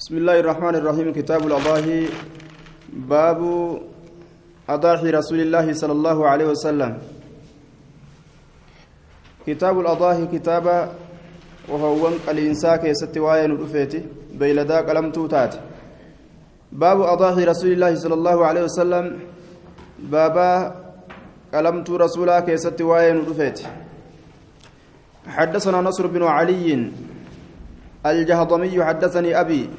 بسم الله الرحمن الرحيم كتاب الأضاحي باب أضاحي رسول الله صلى الله عليه وسلم. كتاب الأضاحي كتاب وهو الإنسان كيست واين الأفيتي بيلدا قلم توتات باب أضاحي رسول الله صلى الله عليه وسلم بابا قلمت رسولا كيست واين الأفيتي حدثنا نصر بن علي الجهضمي حدثني أبي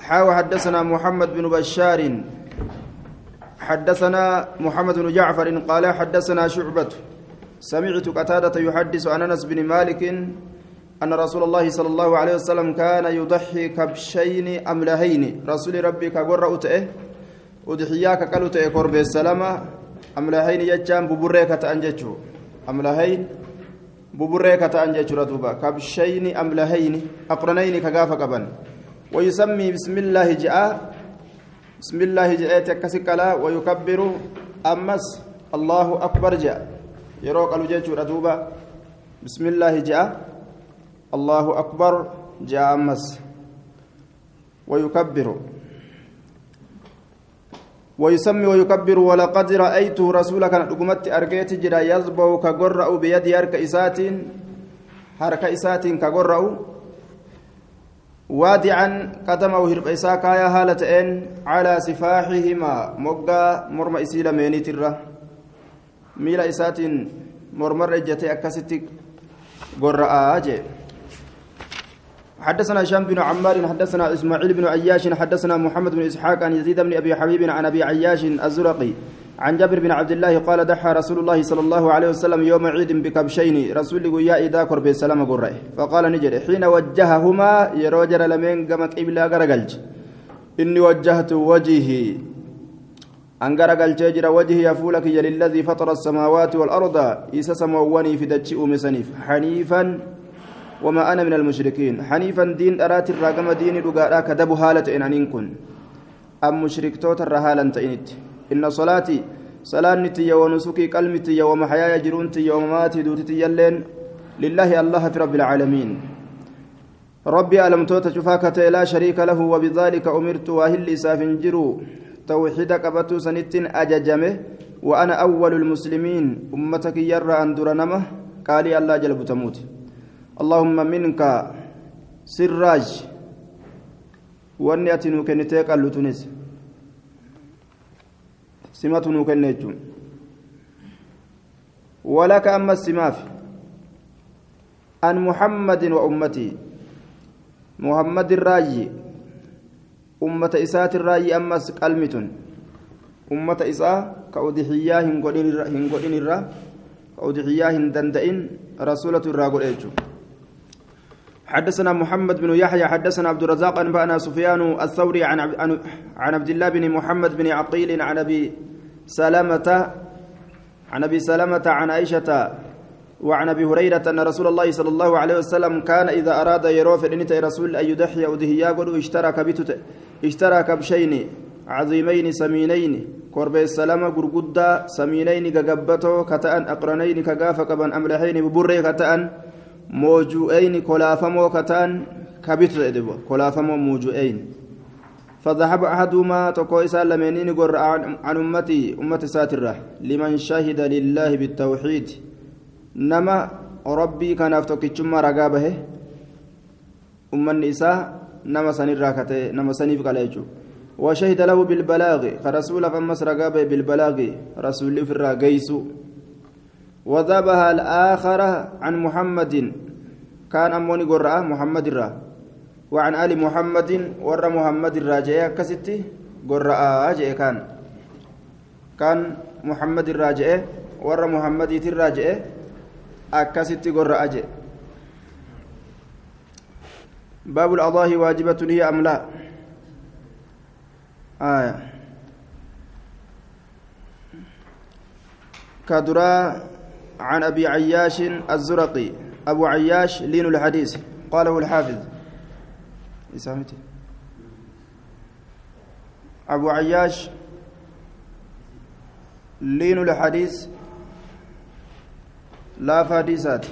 حاو حدثنا محمد بن بشار حدثنا محمد بن جعفر قال حدثنا شعبة سمعت قتادة يحدث عن أنس بن مالك أن رسول الله صلى الله عليه وسلم كان يضحي كبشين أملهين. رسول ربي كقر أتئه أضحياك قلت قرب السلامة أملهين يجام ببريكة أنججو أملهين ببريكة أنججو ردوبا كبشين أملهين أقرنين كغافة قبن ويسمي بسم الله جاء بسم الله جاء تكسكلا ويكبر أمس الله أكبر جاء يروق الوجه ردوبا بسم الله جاء الله أكبر جاء أمس ويكبر ويسمي ويكبر ولقد رأيت رسولك نقمت أرقيت جرا يزبو كقرأ بيد هرك إسات هرك إسات كقرأ وادعا قدمه هرب إساك يا هالتين على سفاحهما. مقا مرمى إسيل مينيت الره ميل إسات مرمر إجتي أكستك قرأ أجي. حدثنا هشام بن عمار حدثنا إسماعيل بن عياش حدثنا محمد بن إسحاق عن يزيد بن أبي حبيب عن أبي عياش الزرقي عن جابر بن عبد الله قال دحى رسول الله صلى الله عليه وسلم يوم عيد بكبشين رسول يا إذا قرب السلام قرئ فقال نجد حين وجههما يروجر لمن قمك إبلا غرقلج إني وجهت وجهي. أن غرقلج جرى وجهي يفولك للذي فطر السماوات والأرض إيسا سمواني في دتشئ مسنيف حنيفا. وما أنا من المشركين. حنيفا دين أرات الراقم دين رقاء كدب هالة إن كن. أم مشرك توت الرهالة تئنت إن صلاتي صلاة نتي ونسكي قلمتي ومحياي جرونتي ومماتي دوتتي يلين. لله الله في رب العالمين. ربي ألم توت شفاك لا شريك له وبذلك أمرت وأهل إساف جرو. توحيد قبتو سنت أججمه وأنا أول المسلمين. أمتك يرى أن درنمه. قال الله جلب تموت اللهم منك سراج walaka ammas simaaf an muhammadin wa ummatii muhammadin raayyi ummata isaatin raayyi ammas qalmitun ummata isaa ka udixiyyaa hin godhin irra ka udixiyyaa hin danda'in rasulatu irraa godhe jechuudha حدثنا محمد بن يحيى حدثنا عبد الرزاق أنبأنا سفيان الثوري عن عن عبد الله بن محمد بن عقيل عن أبي سلمة عن أبي سلمة عن عائشة وعن أبي هريرة أن رسول الله صلى الله عليه وسلم كان إذا أراد يروف انت رسول أن يضحي ودهيا قد اشترى كبتت اشترى كبشين عظيمين سمينين قرب السلام غرغدا سمينين غغبتو كتأن أقرنين كغاف قبن أملحين ببري كتأن موجوئين كلافمو كتان كبت كلافمو موجوئين فذهب أحدهما تقو إسال لمنين قر عن أمتي أمتي ساترة. لمن شهد لله بالتوحيد. نما ربي كان أفتوكي رقابه. أم النساء نما سنير راكته نما سنيف قليجو وشهد له بالبلاغ. فرسول فمس رقابه بالبلاغ. رسول في الراقيسو وذبها الآخر عن محمد. كان أموني قراء محمد الرا وعن آل محمد ور محمد الراجع كستي قراء جاء كان. كان محمد الراجع ور محمد الراجع أكستي قراء جاء. باب الأضاحي واجبة هي أم لا؟ آية. كدرا عن أبي عياش الزرقي أبو عياش لين الحديث قاله الحافظ. إسامتي أبو عياش لين الحديث لا فاديسات.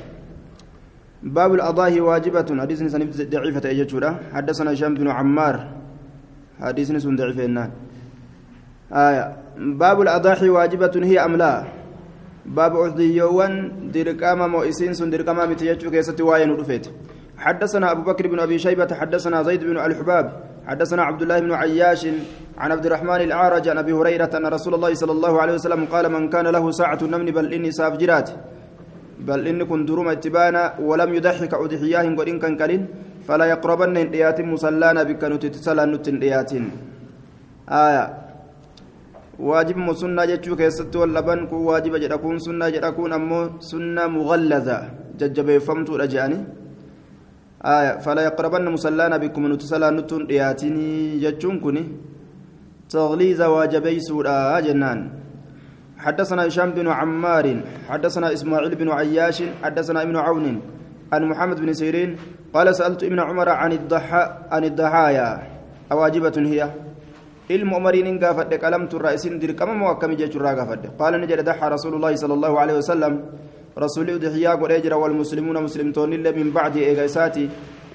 باب الأضاحي واجبة. حديث سنف ضعيفة أجتشورا حدثنا هشام بن عمار. حديث سن ضعيفة آية. باب الأضاحي واجبة هي أم لا؟ باب أضحيوان درقاما مؤسين سن درقاما متيجو كيست واين رفيت حدثنا أبو بكر بن أبي شيبة حدثنا زيد بن الحباب حدثنا عبد الله بن عياش عن عبد الرحمن الأعرج عن أبي هريرة أن رسول الله صلى الله عليه وسلم قال من كان له ساعة نمن بل إني سأفجرات. بل إن كن دروم اتبانا ولم يضحك أضحياه قد إن كان كلين فلا يقربن إيات مسلانا بك نتتسلا نتن آية. مسنة جتشو كيست واللبن كو واجب جدكون سنة جدكون أمو سنة مغلظة ججب فمت رجعني آية فلا يقربن مسلانا بكم نتسلا نتن إياتني جتشون كني تغليظ واجبي سورة جنان حدثنا هشام بن عمار حدثنا اسماعيل بن عياش حدثنا ابن عون عن محمد بن سيرين قال سألت ابن عمر عن الضحى عن الضحايا أواجبة هي gaafadhe qalamturraa isin dirqama moo akkami jechuurraa gaafadhe qaala ni jedhe daxa rasuulullaahi sala allahu alehi wasalam rasuulli udxiyaa godhee jira walmuslimuuna muslimtoonnillee min bacdi eega isaati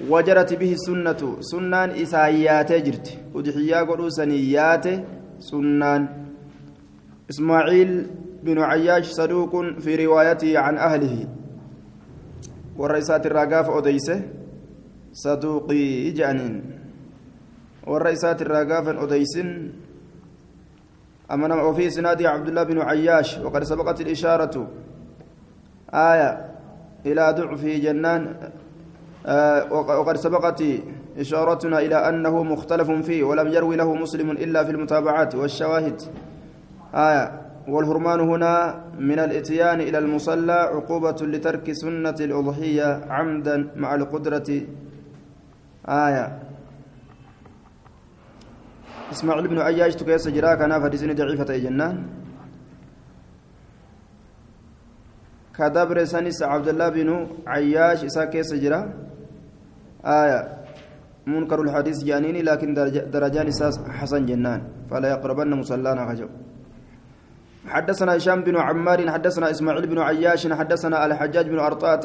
wajarati bihi sunnatu sunnaan isaa yaatee jirti udxiyaa godhuu sanii yaate sunnaan إسماعيل بن عياش صدوق في روايته عن أهله والرئيسات الرقاف أديسه صدوقي جانين والرئيسات الرقاف أديس أمن وفي سناد عبد الله بن عياش وقد سبقت الإشارة آية إلى ضعف جنان آه وقد سبقت إشارتنا إلى أنه مختلف فيه ولم يروي له مسلم إلا في المتابعات والشواهد آية والهرمان هنا من الإتيان إلى المصلى عقوبة لترك سنة الأضحية عمدا مع القدرة آية إسماعيل بن عياش تكيس جرا كان فديسني ضعيفة جنان كدبر سنس عبد الله بن عياش إسا كيس جرا آية. منكر الحديث جانيني لكن درجان إساس حسن جنان. فلا يقربن مصلانا خجو حدثنا هشام بن عمار حدثنا إسماعيل بن عياش حدثنا الحجاج بن أرطاة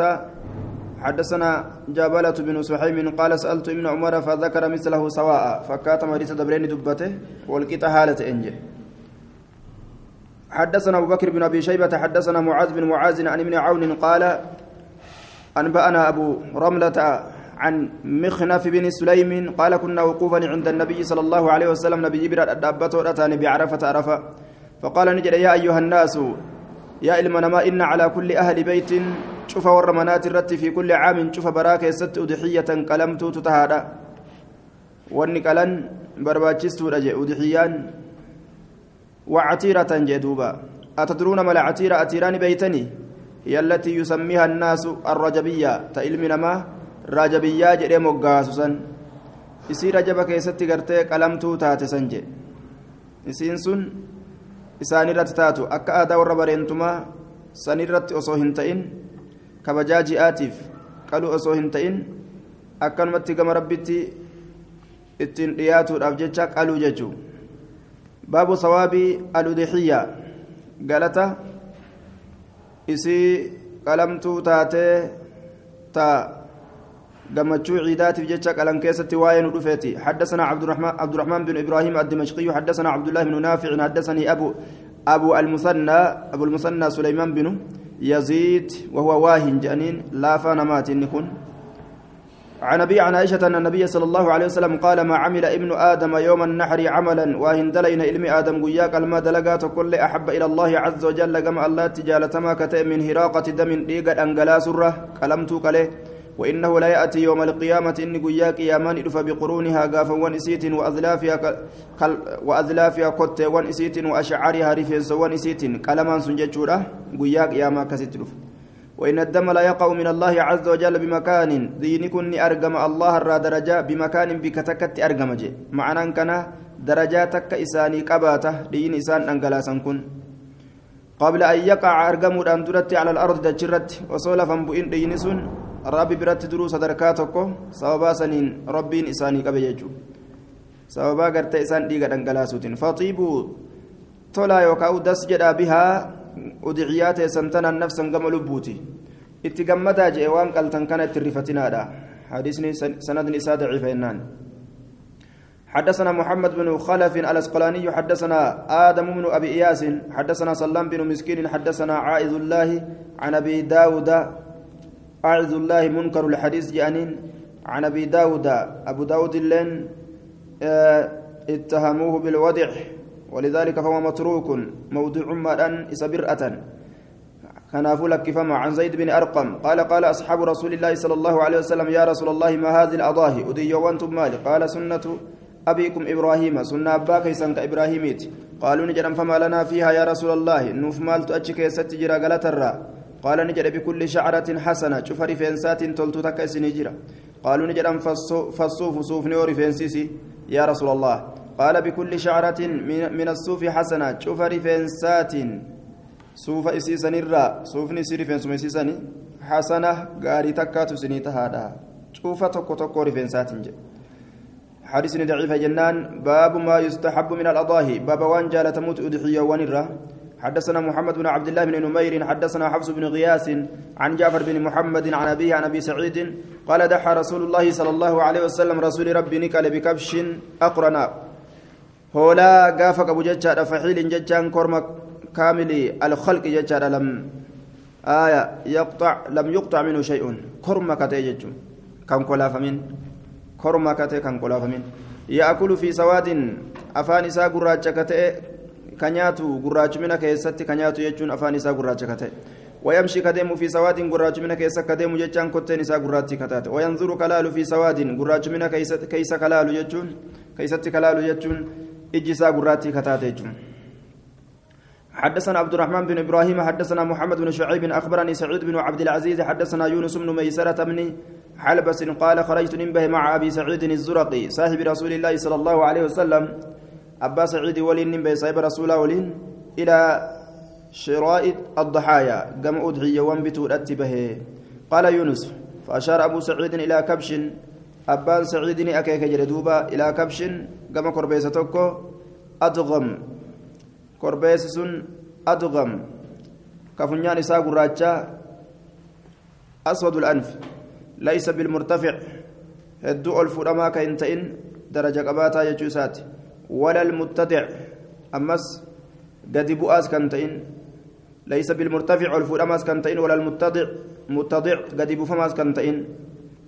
حدثنا جابلة بن سحيم قال سألت ابن عمر فذكر مثله سواء فكات مريس دبرين دبته والقطة حالة إنجه. حدثنا أبو بكر بن أبي شيبة حدثنا معاذ بن معاذ عن ابن عون قال أنبأنا أبو رملة عن مخنف بن سليم قال كنا وقوفا عند النبي صلى الله عليه وسلم نبي جبريل الدابة أتاني بعرفة عرفة. فقال نجد يا أيها الناس يا إلمنما إن على كل أهل بيت شوف ورمنات الرت في كل عام شوف براك ست أضحية قلمت تتهادى والنقلن برباتشست أضحيان وعتيرة جدوبا أتدرون ما العتيرة أتيران بيتني هي التي يسميها الناس الرجبية تإلمنا ما رجبية جري مقاسوسا isii rajaba keessatti gartee qalamtuu taate san jedhe isiin sun isaanirratti taatu. Akka aadaa warra bareentumaa kabajaa ji'aatiif qaluu osoo hin ta'in akkanumatti gama rabbitti ittiin dhiyaatuudhaaf jecha qaluu jechuu baabu sawaabii aludixiyya galata isii qalamtuu taatee taa gammachuu ciidaatiif jecha qalan keessatti waa'ee nu dhufeeti حدثنا عبد الرحمن عبد الرحمن بن إبراهيم الدمشقي حدثنا عبد الله بن نافع حدثني ابو ابو المثنى ابو المثنى سليمان بن يزيد وهو واهن جانين لا فنمات نكون عن ابي عن عائشة أن النبي صلى الله عليه وسلم قال ما عمل ابن آدم يوم النحر عملا واهن دلين علم آدم قياك الما دلقات كل أحب إلى الله عز وجل كما الله تجالة ما كتئ من هراقة دم ديقا أنقلا سرة قلمت كله. وإنه لا يأتي يوم القيامة إن قياك يامان إدف بقرونها قافا ونسيت وأذلافها كل وأذلافها كت ونسيت وأشعارها رفنس ونسيت كلمان سنجتشورة قياك ياما كستلف وإن الدم لا يقع من الله عز وجل بمكان دينكن أرقم الله الرا درجة بمكان بكتكت أرقم جي. معنى كان درجاتك إساني قباته دين إسان أنقلاسا كن. قبل أن يقع أرقم الأندرة على الأرض دجرت وصولفا بئن دينسون rabbi biratti duruu sadarkaa tokko sababaa saniin rabbiin isaanii qabe jechuudha sababaa gartee isaan dhiiga dhangalaasuutiin faxiibuu tolaa yookaan udas jedhaa bihaa udiciyaa teessan tanaan nafsan gama lubbuuti اتقمدا جئ وان قلتن كانت الرفتنا حديثني سند نساء ضعيف حدثنا محمد بن خلف الاسقلاني حدثنا آدم بن ابي اياس حدثنا سلام بن مسكين حدثنا عائذ الله عن ابي داود أعوذ الله منكر الحديث جانين. عن أبي داود أبو داود اللين آه اتهموه بالودع ولذلك فهو متروك موضوع مدن إسبرأة كنافو فما عن زيد بن أرقم قال قال أصحاب رسول الله صلى الله عليه وسلم يا رسول الله ما هذه الأضاهي أدي وأنتم مالي. قال سنة أبيكم إبراهيم سنة أبا كيسان كإبراهيميت قالوا نجد فما لنا فيها يا رسول الله نوف مال تأتشك ستجرى قالترا قال نجد بكل شعرة حسنة. شوف رفنسات تلتو تكا سنجرة قالوا نجد فالصوف صوف نور يا رسول الله. قال بكل شعرة من الصوف حسنة. شوف رفنسات صوف إسيسن الرا صوف نسي رفنسم إسيسن حسنة غاري تكاتو سنيت هذا شوف تكو تكو رفنسات حديث ضعيف جنان. باب ما يستحب من الأضاحي. باب وان جال تموت أضحية ونرة حدثنا محمد بن عبد الله بن نمير حدثنا حفص بن غياس عن جعفر بن محمد عن أبيه عن أبي سعيد قال دحى رسول الله صلى الله عليه وسلم رسول ربي نكال بكبش أقرنا. هولا قافك أبو ججار فحيل ججان كرمك كامل الخلق ججار لم آية يقطع لم يقطع منه شيء. كرمك تيجج كم كلاف من؟ كرمك كم كلاف من؟ يأكل في سواد أفان إساء قراجك كنياتو قراجمنا كيستي كنياتو يجون أفان إساء قراجك ويمشي كديم في سواد قراج من كيس كديم جتان كتين إساء قراتي كتات وينظر كلال في سواد قراج من كيس كلال يجون كيست كلال يجون إجسا قراتي كتات يجون حدثنا عبد الرحمن بن إبراهيم حدثنا محمد بن شعيب أخبرني سعيد بن عبد العزيز حدثنا يونس بن ميسرة بن حلبس قال خرجت ننبه مع أبي سعيد الزرقي صاحب رسول الله صلى الله عليه وسلم أبا سعيد ولين ننبه صاحب رسول ولين إلى شرائط الضحايا قم أدعي وانبتوا به قال يونس فأشار أبو سعيد إلى كبش. أبان سعيد أكيك جلدوبا إلى كبش قم كربيس توكو أدغم. كربيس سن أدغم. كفنيان إساء قراجة أسود الأنف. ليس بالمرتفع. هدو الفرما كإنتئن درجة قباتا يجوسات. ولا المتدع أمس قد بؤاس كنتئن ليس بالمرتفع والفرماس كنتين ولا المتضع متضع قد بفماس كنتين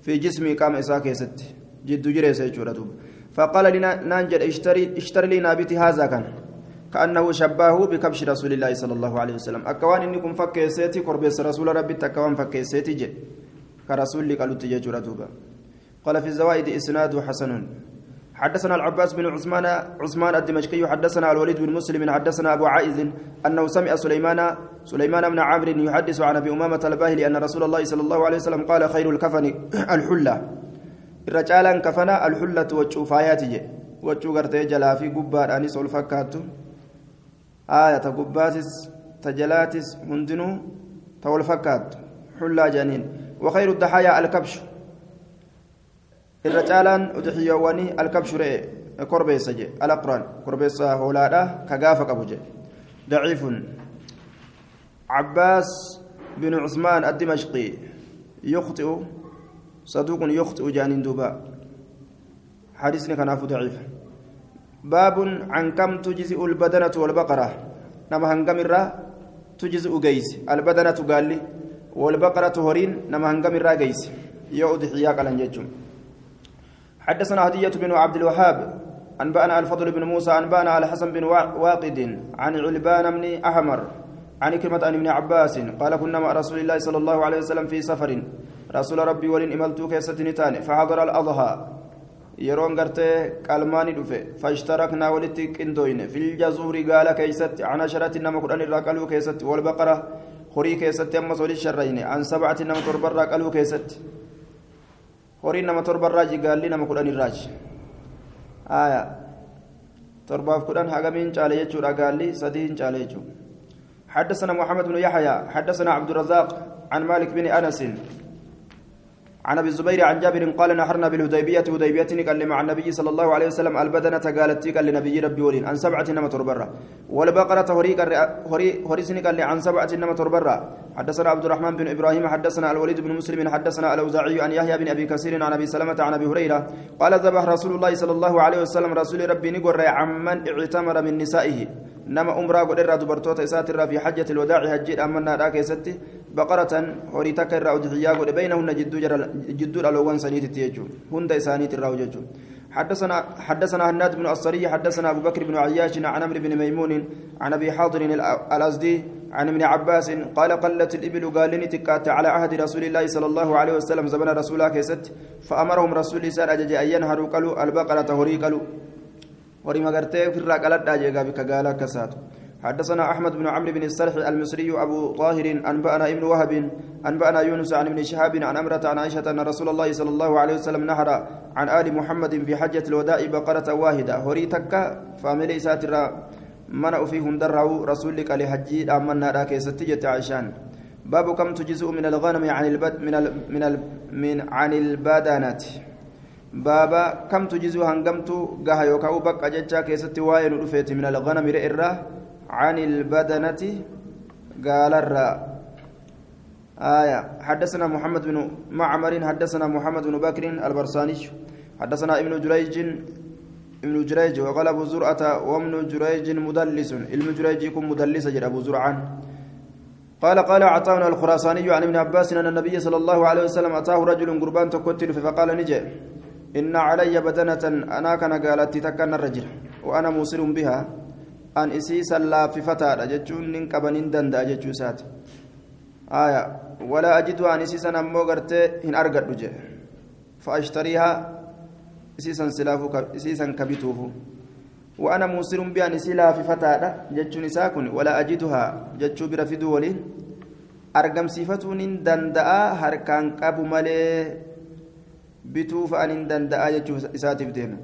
في جسمي قام إساك يست جد جريس فقال لنا نانجل اشتري اشتري لي نابتي هذا كان. كأنه شباه بكبش رسول الله صلى الله عليه وسلم. أكوان إنكم فكيسيتي قربيس رسول ربي تكوان فكيسيتي جي. كرسول تجي قال في الزوائد إسناد حسن. حدثنا العباس بن عثمان عثمان الدمشقي حدثنا الوليد بن مسلم حدثنا أبو عائذ أنه سمع سليمان سليمان بن عامر يحدث عن أبي أمامة الباهلي أن رسول الله صلى الله عليه وسلم قال خير الكفن الحلة. الرجال كفنا الحلة وشوفايات وشو غرتي جلا في غبار اني سول فكاتو. آية غباتس تجلاتس تول فكات حلا جنين. وخير الضحايا الكبش. Irra caalaan udxiyyoowwanii alkabshu re'e korbeessa je alaqraan korbeessa hoolaadha ka gaafa qabu je daciifun. عباس بن عثمان الدمشقي يخطئ صدوق يخطئ جانين دوبا حديثنا كان ضعيف باب عن كم تجزئ البدنة والبقرة نما هنقم الرا تجزئ قيس البدنة قال لي والبقرة هورين نما هنقم الرا قيس يؤدي حياك على نجم حدثنا هدية بن عبد الوهاب أنبأنا الفضل بن موسى أنبأنا الحسن بن واقد عن علبان بن أحمر عن كلمة عن ابن عباس قال كنا مع رسول الله صلى الله عليه وسلم في سفر. رسول ربي ولن إملتو كيستنتان فحضر الأضحى. يرون قرتي قالماني دفه فاشتركنا ولتي قندوين في الجزور قال كيست عن عشرة نما قرآن الراقلو كيست والبقرة خري كيست أما صولي الشرين عن سبعة نما تربر راقلو كيست horiin nama torba irraaji gaalli nama kudhan irraaji aya torbaaf kudhan hagamiin caale jechuudha gaalli sadiin caale jechuudha حدثنا محمد بن يحيى حدثنا عبد الرزاق عن مالك بن انس عن أبي الزبير عن جابر قال نحرنا بالهديبية هديبية قال مع النبي صلى الله عليه وسلم البدنة قالت قال لنبي ربي ولين عن سبعة نما تربرا والبقرة هري هري هري قال عن سبعة نما تربرا حدثنا عبد الرحمن بن إبراهيم حدثنا الوليد بن مسلم حدثنا الأوزاعي عن يحيى بن أبي كثير عن أبي سلمة عن أبي هريرة. قال ذبح رسول الله صلى الله عليه وسلم رسول ربي نقر عمن اعتمر من نسائه. نما أمرا قد إرى دبرتوتا إسات في حجة الوداع هجير أمنا راك يستي بقرة هوري تكر أودحيا قد بينهن جدو جدو الألوان سنيت تيجو هند إسانيت الراوججو حدثنا حدثنا هناد بن الصري حدثنا أبو بكر بن عياش عن عمرو بن ميمون عن أبي حاضر الأزدي عن ابن عباس قال قلت الإبل قال تكات على عهد رسول الله صلى الله عليه وسلم زمن رسول الله كيست فأمرهم رسول الله أن ينهروا قالوا البقرة هوري قالوا ورما غرتي في الرقلات داجيغا بك قال كسات. حدثنا أحمد بن عمرو بن السرح المصري أبو طاهر انبانا ابن وهب انبانا يونس عن ابن شهاب عن أمرة عن عائشة أن رسول الله صلى الله عليه وسلم نهر عن آل محمد في حجة الوداع بقرة واحدة. هوري تكا فاميلي ساتر منع في هندره رسولك لحجي امنا راك ستجت عائشان. باب كم تجزء من الغنم عن البد من ال من ال من عن البدانات. Baaba kamtu jizuu hangamtu gaha yookaan bakka jechaa keessatti waa'ee nu dhufeeti min alghanami re'irraa عن البدنة قال الراء آية حدثنا محمد بن معمر حدثنا محمد بن بكر البرساني حدثنا ابن جريج ابن جريج وقال أبو زرعة وابن جريج مدلس ابن جريج يكون مدلس جل أبو زرعان قال قال عطاؤنا الخراساني عن ابن عباس أن النبي صلى الله عليه وسلم أتاه رجل قربان تكتل فقال نجي إن علي بدنة أنا كان قالت تكن الرجل وأنا موصل بها أن إسيسا لا في فتاة جتشون ننكبن دندا جتشو سات آية ولا أجد أن إسيسا أمو قرتي هن أرقد رجع. فأشتريها إسيسا سلافو إسيسا كبتوفو وأنا موصل بها نسيلا في فتاة جتشون ساكن ولا أجدها. جتشو برفدو ولين أرقم صفتون دندأ هركان قبو مالي bituu fa'an hin danda'a jechuu isaatiif deema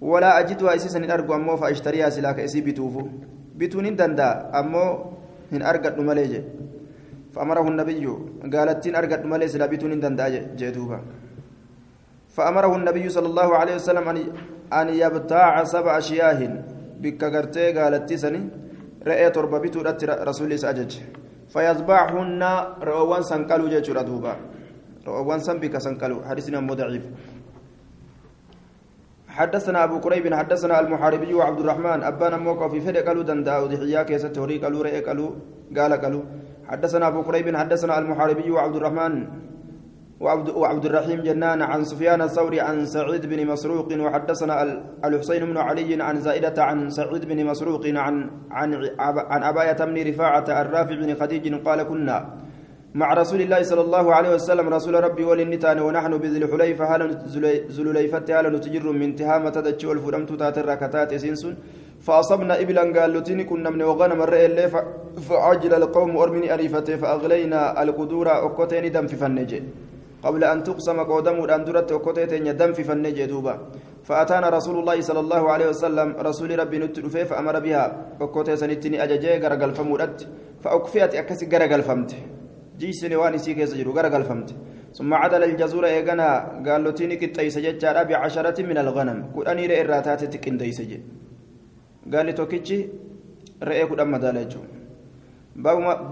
walaa ajidwaa isii san hin argu ammoo fa'ashtariyaa silaa ka isii bituufu. Bituun hin danda'a ammoo hin argadhu malee je. فأمره النبي قالت أرقد مالي سلا بيتون دنداء جيتوبا فأمره النبي صلى الله عليه وسلم أن يبتاع سبع شياه بك قرتي قالت سني رأيت ربا بيتو رسول أجج فيصبحهن روان سنقلوا جيتشورا دوبا روان سن بك سنكلو حديثنا مو ضعيف. حدثنا أبو كريب حدثنا المحاربي وعبد الرحمن. أبانا موقع في فرق قالوا دندا ودحيا كيسة توري قالوا رأي قالوا قال قالوا. حدثنا أبو كريب حدثنا المحاربي وعبد الرحمن. وعبد, وعبد الرحيم جنان عن سفيان الثوري عن سعيد بن مسروق. وحدثنا الحسين بن علي عن زائدة عن سعيد بن مسروق عن عن عن أباية بن رفاعة الرافع بن خديج قال كنا. مع رسول الله صلى الله عليه وسلم رسول ربي وللنتان ونحن بذي الحليفة هل زلوليفة هل نتجر من تهامة تدتش والفرمت تاتر ركتات سنسون فأصبنا إبلا قال لتني كنا من وغنم الرئي فعجل القوم أرمني أريفته فأغلينا القدور أكوتين دم في فنجي. قبل أن تقسم قدم أن درت أكوتين دم في فنجي دوبا. فأتانا رسول الله صلى الله عليه وسلم رسول ربي نتلفه فأمر بها أكوتين سنتني أججي غرقل فمودت. فأكفيت أكسي غرقل فمته جيسني وان سي كيس جرو غرغل فهمت ثم عدل الجزور ايغنا قال له تيني كتايس ججارا بعشرة من الغنم كداني رئ الراتات تكنديس جي قال لي توكيتشي رئ كدام مدالجو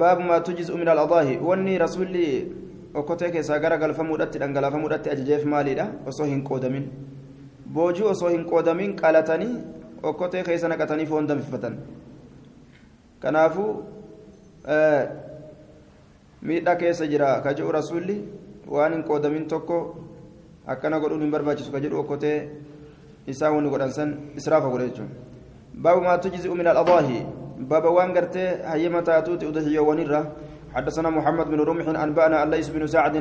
باب ما تجزء من الاضاحي وني رسولي okkotee keessaa gara galfamuudhatti dhangalafamuudhatti ajajeef maaliidha osoo hin qoodamin boojii osoo hin qoodamin qalatanii okkotee keessa naqatanii foon danfifatan kanaafuu miidhaa keessa jira ka jedhu rasuulli waan hin qoodamin tokko akkana godhuun hin barbaachisu ka jedhu okkotee isaa wanni godhan san israafa godhe jechuun baabu maa tujzi'u min al-adaahi baaba waan gartee hayyama taatuuti udhiyyoowwan irra حدثنا محمد بن رمح أنبأنا الليث بن سعد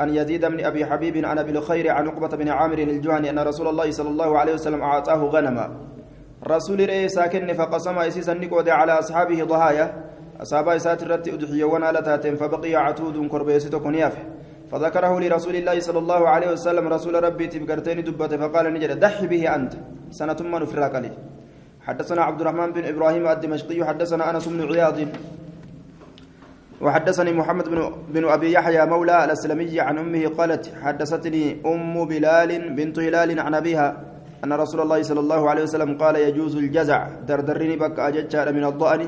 عن يزيد بن أبي حبيب عن أبي الخير عن عقبة بن عامر الجهني أن رسول الله صلى الله عليه وسلم أعطاه غنما رسول رئي ساكن فقسم إسيسا نقود على أصحابه ضهايا أصابا إسات الرت أدحي ونال تاتين فبقي عتود كربيسة كنياف فذكره لرسول الله صلى الله عليه وسلم رسول ربي تبقرتين دبته فقال نجد دح به أنت. سنة ما نفرق عليه. حدثنا عبد الرحمن بن إبراهيم الدمشقي حدثنا أنس بن عياض وحدثني محمد بن بن أبي يحيى مولى الأسلمي عن أمه قالت حدثتني أم بلال بنت هلال عن أبيها أن رسول الله صلى الله عليه وسلم قال يجوز الجزع دردرني بك اججار من الضأن.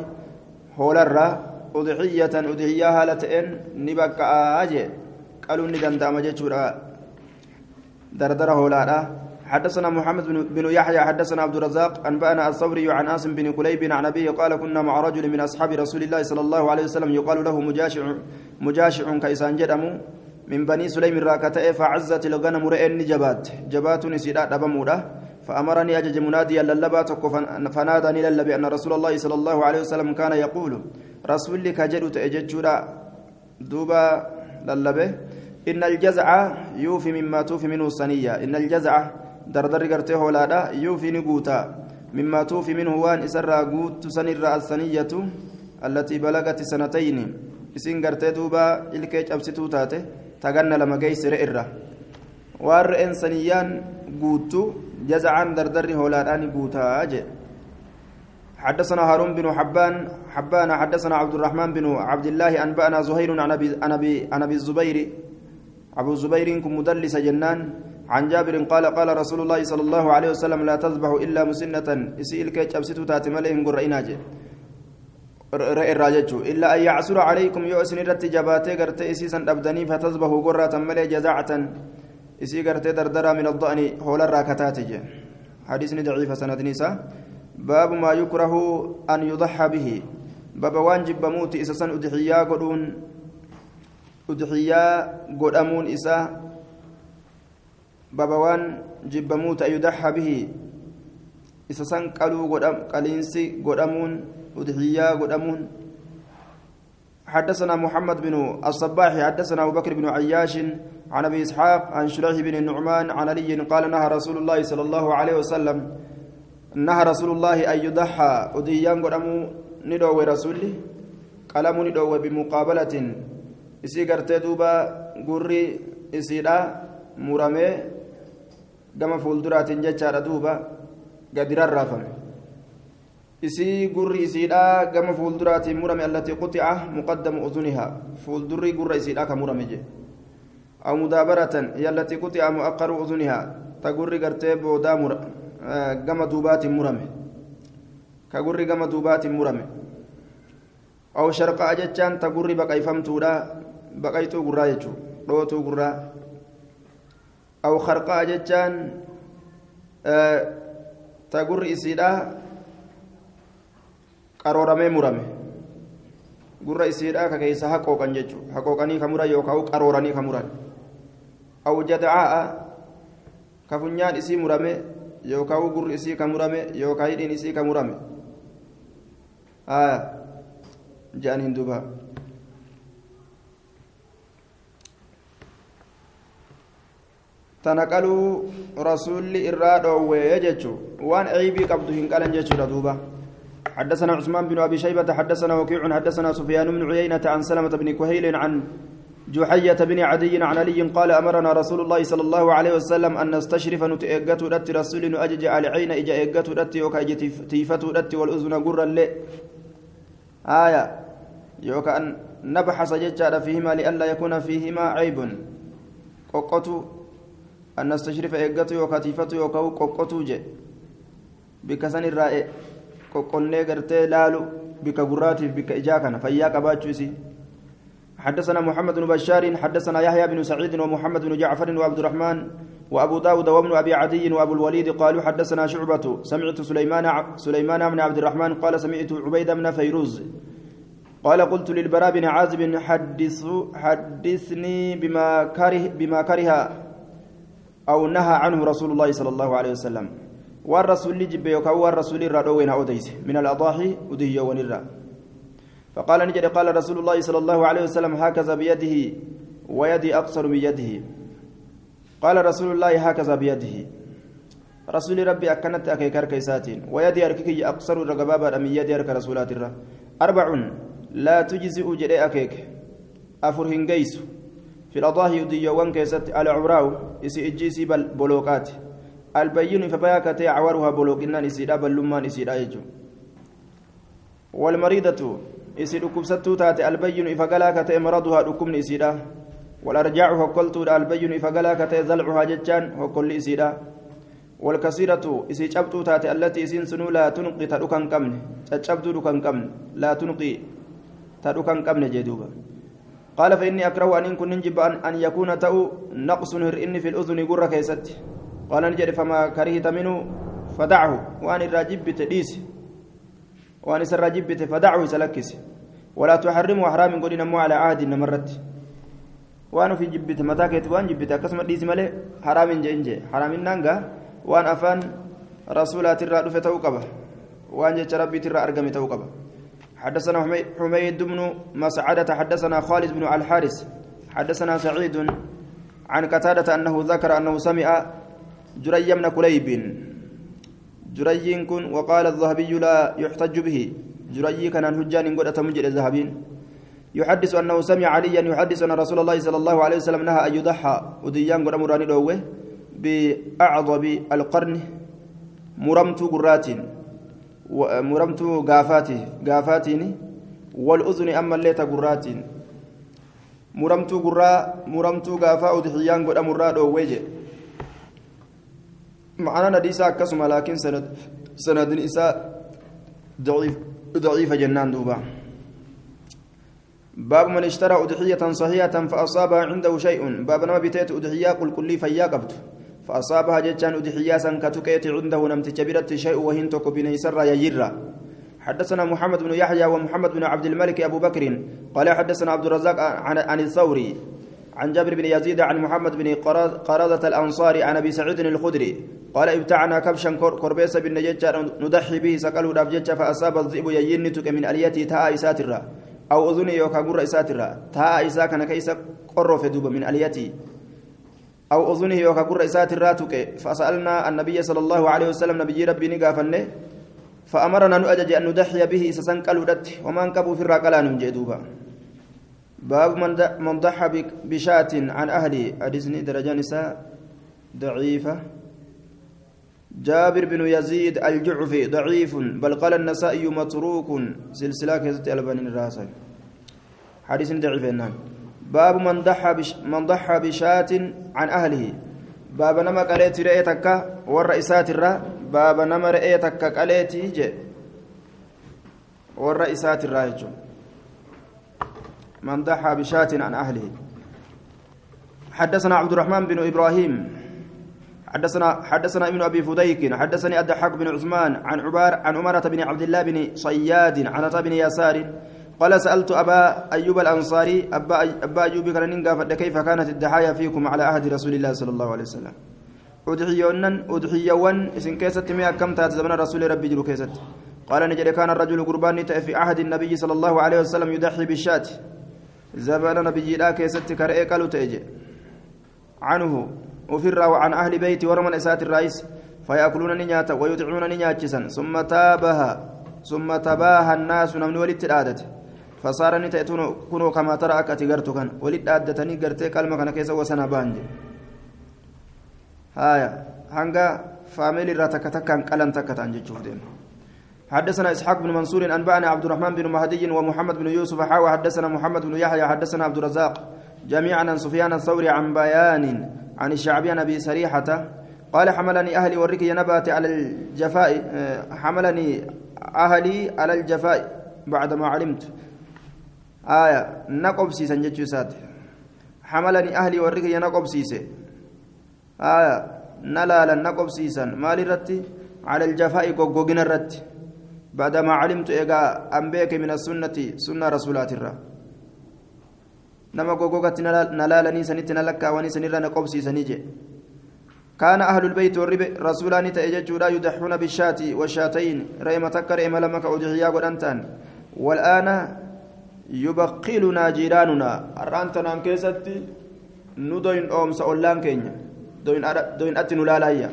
هولرا أضحية أضحية هالتين نبك أجي قالوا ندندام جتشورا دردر هولارا حدثنا محمد بن يحيى حدثنا عبد الرزاق أنبأنا الثوري عن آسم بن قليب عن أبيه قال كنا مع رجل من أصحاب رسول الله صلى الله عليه وسلم يقال له مجاشع مجاشع كيسان جدمو من بني سليم راكتئ فعزت الغنم رئن جبات جبات نسيدا دبمودا فأمرني أجج مناديا للبات فناداني للبي أن رسول الله صلى الله عليه وسلم كان يقول رسول لك تأججودا دوبا للبه إن الجزع يوفي مما توفي منه الصنية إن الجزع dardari gartee hoolaadha yuufi ni guuta mimmaa tuufi minhu waan isarraa guuttu sanirra alsaniyyatu allatii balagati sanatayni isin gartee duuba ilkee cabsituu taate taganna lama geeysire irra waan re'een dardarri hoolaadhaan guutaa jee حدثنا هارون بن حبان حبان حدثنا عبد الرحمن بن عبد الله أنبأنا زهير عن أبي عن أبي الزبير أبو الزبير كم مدلس جنان. عن جابر قال قال رسول الله صلى الله عليه وسلم لا تذبح إلا مسنة. إسئل كيش أبسطوا تاتمالهم قرئناج الراجج إلا أن يعسر عليكم يؤسن رت جباتي قرت إسيسا أبدني فتذبحوا قرة ملي جزاعة. إسي قرت دردرة من الضأن حول الراكتات حديث ضعيف سند نساء باب ما يكره أن يضحى به باب وانجب بموت إسسا أدحيا قدون أدحيا قدامون إسا بابا وان جبموت أيدحى به إسسان قالوا قدام قلينسي قدامون ودحيا قدامون حدثنا محمد بن الصباح حدثنا أبو بكر بن عياش عن أبي إسحاق عن شريح بن النعمان عن علي قال نهى رسول الله صلى الله عليه وسلم نهى رسول الله أن يضحى وديان قدامو ندعو رسولي قلم ندعو بمقابلة isii gartee duuba gurri isiidha muramee gama fuulduraatiin jechaadha duuba gadi rarraafame isii gurri isiidha gama fuulduraatiin murame allatii quxica muqaddamu uzunihaa fuuldurri gurra isiidha ka murame je aw mudaabaratan hiya allatii quxica uzunihaa ta gurri gartee boodaa mura gama duubaatiin murame ka gurri gama duubaatiin murame aw sharqa'a jechaan ta gurri baqayfamtuudha baqayxuu gurraa jechuudha dhootuu gurraa aw harqaa jechaan ta gurri isiidha qarooramee murame gurra isiidha ka keessa haqooqan jechuudha haqooqanii ka muran yookaan qarooranii ka muran aw jadacaa'a ka funyaan isii murame yookaan gurri isii ka murame yookaan hidhiin isii ka murame jedhaniin duuba. tanaqaluu rasuulli irraa dhoowwee jechuun waan ceebii qabdu hin qalan jechuudha duuba حدثنا عثمان بن أبي شيبة حدثنا وكيع حدثنا سفيان بن عيينة عن سلمة بن كهيل عن جحية بن عدي عن علي قال أمرنا رسول الله صلى الله عليه وسلم أن نستشرف نتأجت رت رسول أجج على عين إجا أجت رت يوكا تيفت رت والأذن قرا لي آية. يوكا أن نبحث ججال فيهما لئلا يكون فيهما عيب. قوقتو أن نستشرف إيقاتو يوكا تيفتو يوكا قوقتو جي. بك قوقني قرتي لالو بك قراتي بك إجاكنا فإياك باتشوسي حدثنا محمد بن بشار حدثنا يحيى بن سعيد ومحمد بن جعفر وعبد الرحمن وأبو داود وابن أبي عدي وأبو الوليد قالوا حدثنا شعبة سمعت سليمان سليمان بن عبد الرحمن قال سمعت عبيد بن فيروز قال قلت للبراء بن عازب حدث حدثني بما كره بما كره أو نهى عنه رسول الله صلى الله عليه وسلم. والرسول جب يوكا والرسول الرادوين أوديس من الأضاحي أدهي ونرى فقال نجد قال رسول الله صلى الله عليه وسلم هكذا بيده ويدي أقصر من يده قال رسول الله هكذا بيده رسول ربي أكنت أكيكار كيساتين ويدي أرككي أقصر رقبابا من يدي أرك رسولات الرا أربع لا تجزئ جري أكيك أفرهن قيس في الأضاحي يديوان كيست على عراو إسي إجيسي بلوكات البين فباكتي عورها بلوكنا إسيدا بلمان إسيدا يجو. والمريضة ka ta'e maraduhaa dhukkubni isiidha walarjaacu hokkoltuudha albayyinu ifa galaa ka ta'e zalcuhaa jechaan hokkolli isiidha والكثيرة إسي جبتو تاتي التي إسين سنو لا تنقي تدوكان قمن تجبتو دوكان قمن لا تنقي تدوكان قمن جدوبا. قال فإني أكره أن كن نجب أن, يكون تأو نقص هرئني في الأذن قرة كيست قال نجد فما كرهت منه فدعه وأن الراجب تديس وأن الراجب فدعه سلكس ولا تحرمه حرام قل نمو على عهد نمرت وأنا في جبت متى كيت وأن جبت أكسم ديس ملي حرام جنجي حرام نانغا وأن أفان رسولات الرا دفه توقبه وأن جت ربي ترى أرقم توقبه حدثنا حميد بن مسعدة حدثنا خالد بن الحارث حدثنا سعيد عن قتادة أنه ذكر أنه سمع جري بن كليب. جري كن وقال الذهبي لا يحتج به. جري كان هجان قد أتمجد الذهبين. يحدث أنه سمع عليا يحدث أن رسول الله صلى الله عليه وسلم نهى أن يضحى وديان قد أمراني دوه بأعظم القرن. مرمت قرات مرمت قافاتي قافاتين والأذن أما الليت قرات مرمت قرا مرمت قافا ودحيان قد أمراني دوه معنى نديسا كسم لكن سند سند إساء ضعيف ضعيف جنان دوبا. باب من اشترى أضحية صحيحة فأصابها عنده شيء. باب نما بتيت أضحية قل كلي فيا قبت فأصابها جتان أضحية سنكتكيت عنده نمت كبيرة شيء وهنتك بنيسر يجرى حدثنا محمد بن يحيى ومحمد بن عبد الملك أبو بكر. قال حدثنا عبد الرزاق عن الثوري. عن جابر بن يزيد عن محمد بن قرادة الأنصاري عن أبي سعيد الخدري قال ابتعنا كبشا كربيس بن نججة ندحي به سقلوا دابجة فأصاب الذئب يينتك من أليتي تاء إساترا أو أذني يوكا قر إساترا تاء إسا كان كيس قرف دوب من أليتي أو أذنه يوكا قر إساترا تك فسألنا النبي صلى الله عليه وسلم نبي ربي نقافنه فأمرنا نؤجج أن ندحي به سسنقلوا وما انكبوا في الرقلة نمجي دوبا. باب من ضحى بشاة عن أهله. حديثني درجة نساء ضعيفة. جابر بن يزيد الجعفي ضعيف بل قال النسائي متروك. سلسلة كذت ألبان الراسل حديث ضعيف نعم باب من ضحى من ضحى بشاة عن أهله. باب نما قالت رأيتك والرئيسات الرا. باب نما رأيتك قالت جي. والرئيسات الراجل من ضحى بشاة عن أهله. حدثنا عبد الرحمن بن إبراهيم حدثنا حدثنا ابن أبي فديك حدثني الضحاك بن عثمان عن عبار عن عمرة بن عبد الله بن صياد عن عطاء بن يسار قال سألت أبا أيوب الأنصاري أبا, أبا أيوب كان كيف كانت الدحايا فيكم على عهد رسول الله صلى الله عليه وسلم؟ أدحيون أدحيون إسن كيست مئة كم تات زمن رسول ربي جلو كيست. قال نجد كان الرجل قربان في عهد النبي صلى الله عليه وسلم يضحي بالشاة. زمان نبي لا كيست كرئي قالوا تأجي عنه وفر عن أهل بيتي ورمن إسات الرئيس فيأكلون نياتا ويطعمون نياتشسا ثم تابها ثم تباها الناس نمن ولدت العادة فصار نتأتون كنوا كما ترى أكتي قرتو كان. ولد عادتني قرتي كلمة كان كيسا وسنا بانج. هايا هنگا فاميلي راتكتكا قلن تكتا انجي ديم حدثنا إسحاق بن منصور أنبأنا عبد الرحمن بن مهدي ومحمد بن يوسف حاوى حدثنا محمد بن يحيى حدثنا عبد الرزاق جميعا عن سفيان الثوري عن بيان عن الشعبي عن أبي سريحة قال حملني أهلي ورك ينبات على الجفاء حملني أهلي على الجفاء بعدما علمت. آية نقب سيسن جتشوسات حملني أهلي ورك ينقب سيسه آية نلالا نقب سيسن. مالي رتي؟ على الجفاء قوقوقنا الرت بعدما علمت إيقا أنبيك من السنة سنة رسولات الرّ nama gogoogatti nalaalanii sanitti nalakkaawanii sanirra na qobsiisanii jee كان أهل البيت والرب رسولان تأججودا يضحون بالشاة والشاتين ريما تكر إما لما كأضحيا قدنتان. والآن يبقلنا جيراننا. أرانتنا كيستي ندوين أومس أولان كينيا دوين دوين أتي نلالايا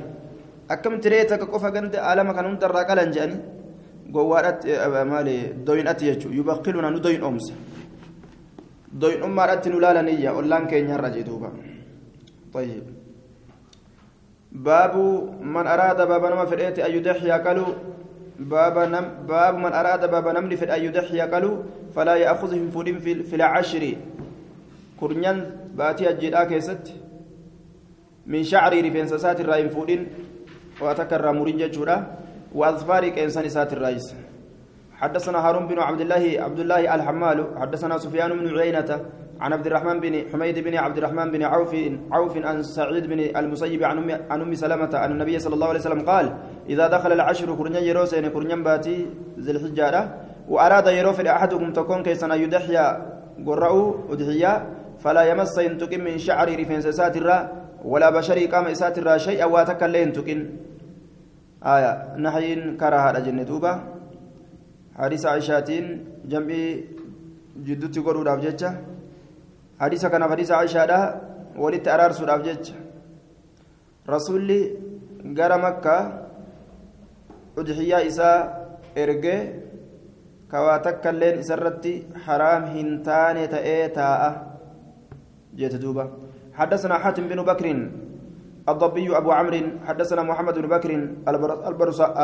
أكم تريتك قفا قند عالم كانون ترى قلن جاني قوارات مالي دوين أتي يجو يبقلنا ندوين أومس دوين أمارات نلالانية أولان كينيا رجدوبا طيب باب من أراد باب نما فرئت أن يضحي قالوا باب نم باب من أراد باب نمل في أن يضحي قالوا فلا يأخذهم فودين في, في العشر كرنيان باتي الجدا كيست من شعر رفنس سات الرايم فودين وأتكرر مرنجة جورا وأظفار كإنسان سات الرايس حدثنا هارون بن عبد الله عبد الله الحمال حدثنا سفيان بن عيينة عن عبد الرحمن بن حميد بن عبد الرحمن بن عوف عوف عن سعيد بن المسيب عن ام عن أم سلمة عن النبي صلى الله عليه وسلم قال إذا دخل العشر كرنيا يروسين كرنيا باتي ذي الحجارة وأراد يروف أحدكم تكون كيسنا يدحي قرأوا أدحيا فلا يمس ينتقم من شعر رفين ساتر ولا بشري قام ساتر شيئا واتكلين تكن آية نحين كراهة جنة دوبة حديث عائشاتين جنبي جدتي قرودhaaf jecha hadiisa kanaaf hadiisa Aishaadha walitti araarsuudhaaf jecha rasuulli gara makkaa udhiyyaa isaa ergee kawaa takka illeen isarratti haraam hin taane ta'ee taa'a jeete duuba حدثنا حاتم بن بكر الضبي أبو عمرو حدثنا محمد بن بكر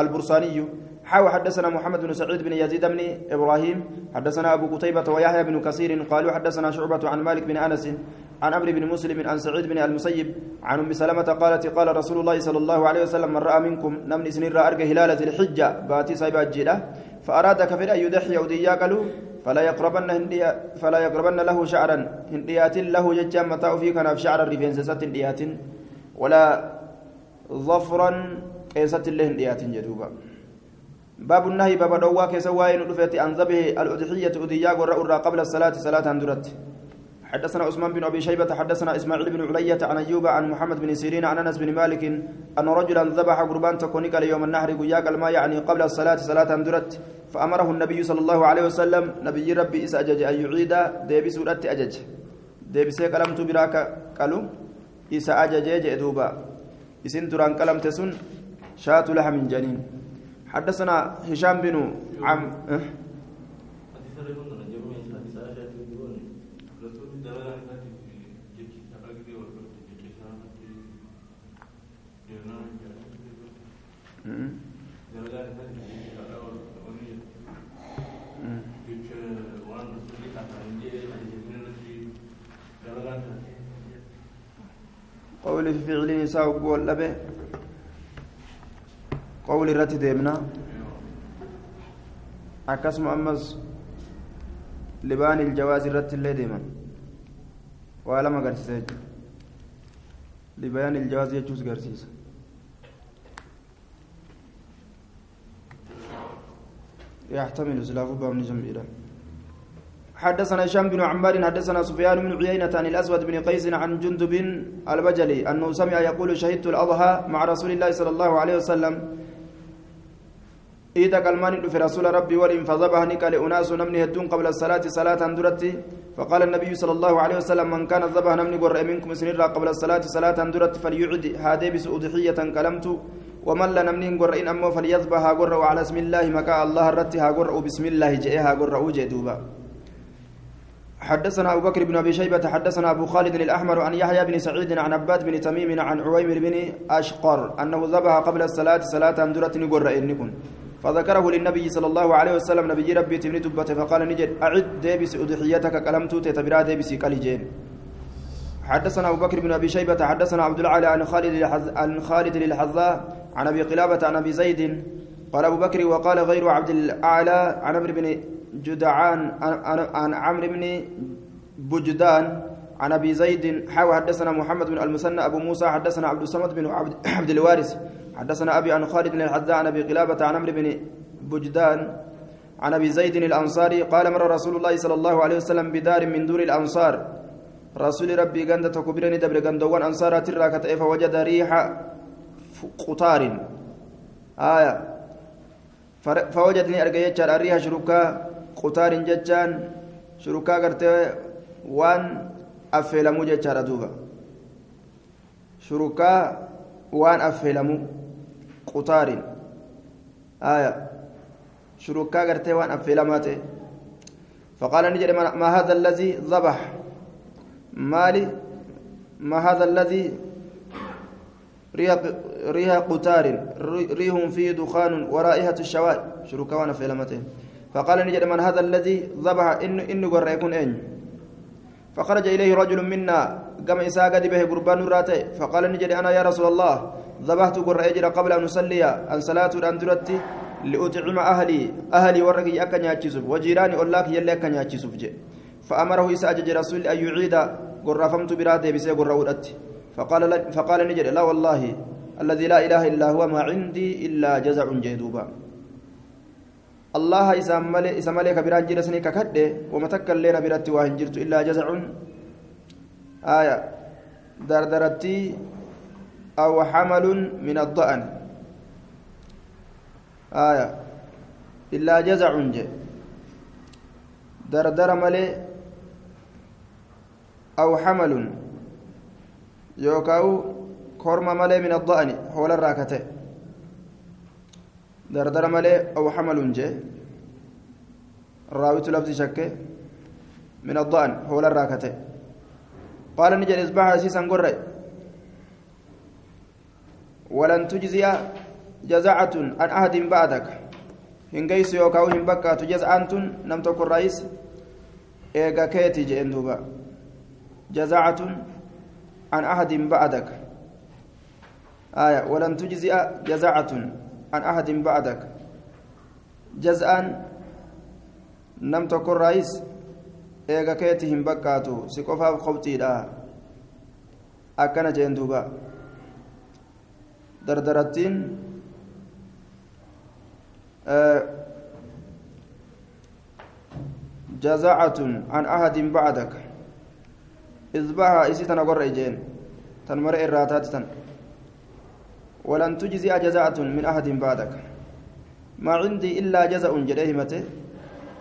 البرساني حاو حدثنا محمد بن سعيد بن يزيد بن إبراهيم حدثنا أبو قتيبة ويحيى بن كثير قالوا حدثنا شعبة عن مالك بن أنس عن عمرو بن مسلم عن سعيد بن المسيب عن أم سلمة قالت قال رسول الله صلى الله عليه وسلم من رأى منكم نمني سنين أرجى هلال الحجة باتي سايبا الجيلة فأراد كفر أن يدحي اوديا قالوا فلا يقربن هنديا فلا يقربن له شعرا هنديات له ججا متى في في شعر الريفنسات هنديات ولا ظفرا قيست الله هنديات جدوبا. باب النهي باب دوا كيس واين دفت عن ذبح الأضحية أضيا قرأ قبل الصلاة صلاة درت حدثنا عثمان بن أبي شيبة حدثنا إسماعيل بن علية عن أيوب عن محمد بن سيرين عن أنس بن مالك أن رجلا ذبح قربان تكونيك ليوم النهر قياك الماء يعني قبل الصلاة صلاة درت فأمره النبي صلى الله عليه وسلم نبي ربي اس اجج أن يعيد ديبي سورة أجج. ديبي سي قلمت براك قالوا؟ اس اجج جدوبا اسن تران قلمت سن شات لحم جنين حدثنا هشام بن عم أه؟ قول في فعل نساء قول لبه قول الرت ديمنا. أكسم أمس. لبان الجواز الرت اللي ديما ولا ما قرسيس. لبيان الجواز يجوز قرسيس. يحتمل سلاف باب جميلا حدثنا هشام بن عمار حدثنا سفيان بن عيينة عن الأسود بن قيس عن جندب البجلي أنه سمع يقول شهدت الأضحى مع رسول الله صلى الله عليه وسلم. إذا كلمان في رسول ربي ولم فذبح نكال أناس نمني هدون قبل الصلاة صلاة درت فقال النبي صلى الله عليه وسلم من كان ذبح نمني قرأ منكم سنرا قبل الصلاة صلاة درت فليعد. هذا بس أضحية كلمت. ومن لا نمني قرأ إن أمه فليذبح قرأ على اسم الله مكا الله رتها قرأ بسم الله جئها قرأ وجدوبا حدثنا أبو بكر بن أبي شيبة حدثنا أبو خالد الأحمر عن يحيى بن سعيد عن عباد بن تميم عن عويمر بن أشقر أنه ذبح قبل الصلاة صلاة درة قرأ إنكم فذكره للنبي صلى الله عليه وسلم نبي ربي تمني دبته فقال نجد أعد ديبس أضحيتك كلمت تتبرا ديبس كالجين. حدثنا أبو بكر بن أبي شيبة حدثنا عبد العالى عن خالد عن خالد للحظاء عن أبي قلابة عن أبي زيد قال أبو بكر وقال غير عبد الأعلى عن عمرو بن جدعان عن عمرو بن بجدان عن أبي زيد حاوى حدثنا محمد بن المثنى أبو موسى حدثنا عبد الصمد بن عبد, الوارث حدثنا أبي عن خالد بن الحذاء عن أبي قلابه عن عمرو بن بجدان عن أبي زيد الأنصاري قال مر رسول الله صلى الله عليه وسلم بدار من دور الأنصار. رسول ربي غند تكبرني دبر غندوان أنصار ترى كتئف فوجد ريح قطار. آية. فوجدني ارجع يجار الريح شركا قطار ججان شركا غرتي وان jechaadha duuba. Shurukaa waan affeelamuu qutaarin aya. Shurukaa gartee waan affeelamaa ta'e. فقال نجد ما هذا الذي ذبح مالي ما هذا الذي ريح قتار ريح فيه دخان ورائحة الشواء شركوانا في لمتين فقال نجد من هذا الذي ذبح إن إن قرأ يكون أين فخرج إليه رجل منا قام إساء قد به قربان راتي فقال نجد أنا يا رسول الله ذبحت قرأ يجرى قبل أن أصلي. أن صلاة الأندرتي لأطعم أهلي. أهلي ورقي أكا نياتشسوف وجيراني أولاك يلي أكا نياتشسوف فأمره إساء رسول أن يعيد. قرى فمت براته بسي ودأتي فقال فقال نجد لا والله الذي لا إله إلا هو ما عندي إلا جزع جيدوبا الله إذا ملي إذا ملي كبيران جلسني ككده وما تكل لنا برتي واهن جرت إلا جزع. آية. دردرتي أو حمل من الضأن. آية. إلا جزع جي. دردر ملي أو حمل. يوكاو كورما مالي من الضأن. حول الراكته دردر مالي أو حمل جي راويت لفظ شكه من الضأن حول الراكته قال نجد إصباح أسيسا قرأ ولن تجزي جزعة عن أحد بعدك هنجيس يوكاو هم بكا تجزعة نم تكن رئيس إيغا كيتي جئن جزعة عن أحد بعدك آية ولن تجزئ جزعة عن أحد بعدك جزءا نم تكون رئيس eega keetti hin bakkaatu si qofaaf qobxiidha akkana jeen duuba dardarattiin jazacatun an ahadin bacdaka إذبها إسيتنا قرأ إجين تنمر إراتات تن ولن تجزي جزاءة من أحد بعدك. ما عندي إلا جزاء جريمته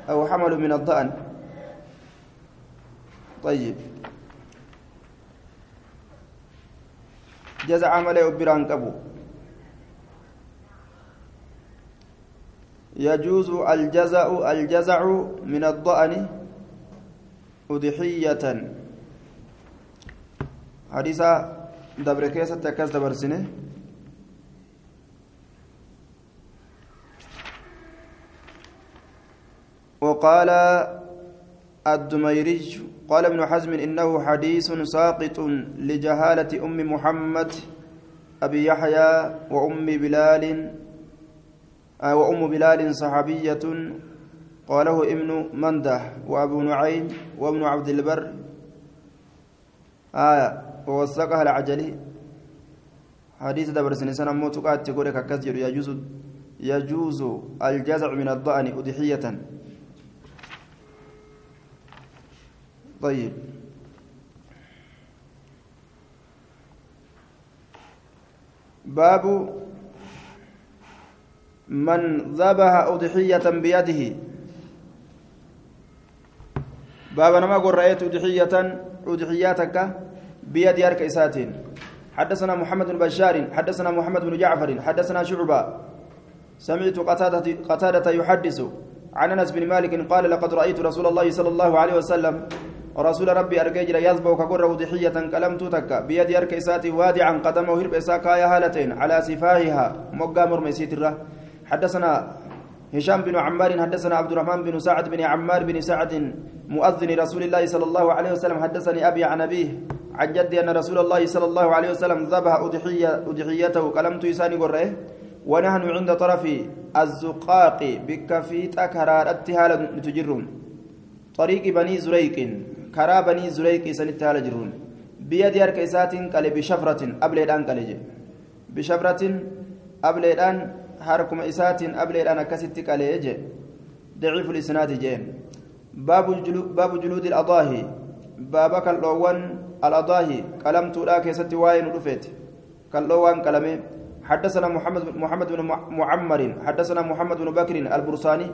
أو حمل من الضأن. طيب. جزاء عمل أبران كبو. يجوز الجزاء الجزع من الضأن أضحية. حديثا دبر كيسة تكاس دبر وقال الدميري قال ابن حزم إنه حديث ساقط لجهالة أم محمد أبي يحيى وأم بلال آه وأم بلال صحابية. قاله ابن منده وأبو نعيم وابن عبد البر. آية ووثقها العجلي. حديث دبر سنة موت قاد تقول يجوز يجوز الجزع من الضأن أضحية. طيب. باب من ذبح أضحية بيده. باب نما قل رأيت أضحية أضحياتك بيد يرك إساتين. حدثنا محمد بن بشار حدثنا محمد بن جعفر حدثنا شعبة. سمعت قتادة, قتادة يحدث عن أنس بن مالك قال لقد رأيت رسول الله صلى الله عليه وسلم ورسول ربي أرجيجر يذبح كقرة ضحية كلمت تك. بيد يرك إساتي وادعا قدمه هرب إساكا يا هالتين. على سفاهها. مقا مرمسيت حدثنا هشام بن عمار حدثنا عبد الرحمن بن سعد بن عمار بن سعد مؤذن رسول الله صلى الله عليه وسلم. حدثني أبي عن أبيه. عن جدي أن رسول الله صلى الله عليه وسلم ذبح أضحية أضحيته. كلمت يساني قرأه ونحن عند طرف الزقاق. بكفيت أكرار اتهال نتجرون طريق بني زريق. كرا بني زريق سنت هال جرون بيد يرك إسات قال بشفرة أبليدان قال بشفرة أبليدان حركم إسات أبليدان كست قال ضعيف الإسناد جين باب جلود باب جلود الأضاحي بابا كاللوان الأضاحي كلمت لا كيست واين رفيت كاللوان كلمه حدثنا محمد محمد بن معمر حدثنا محمد بن بكر البرساني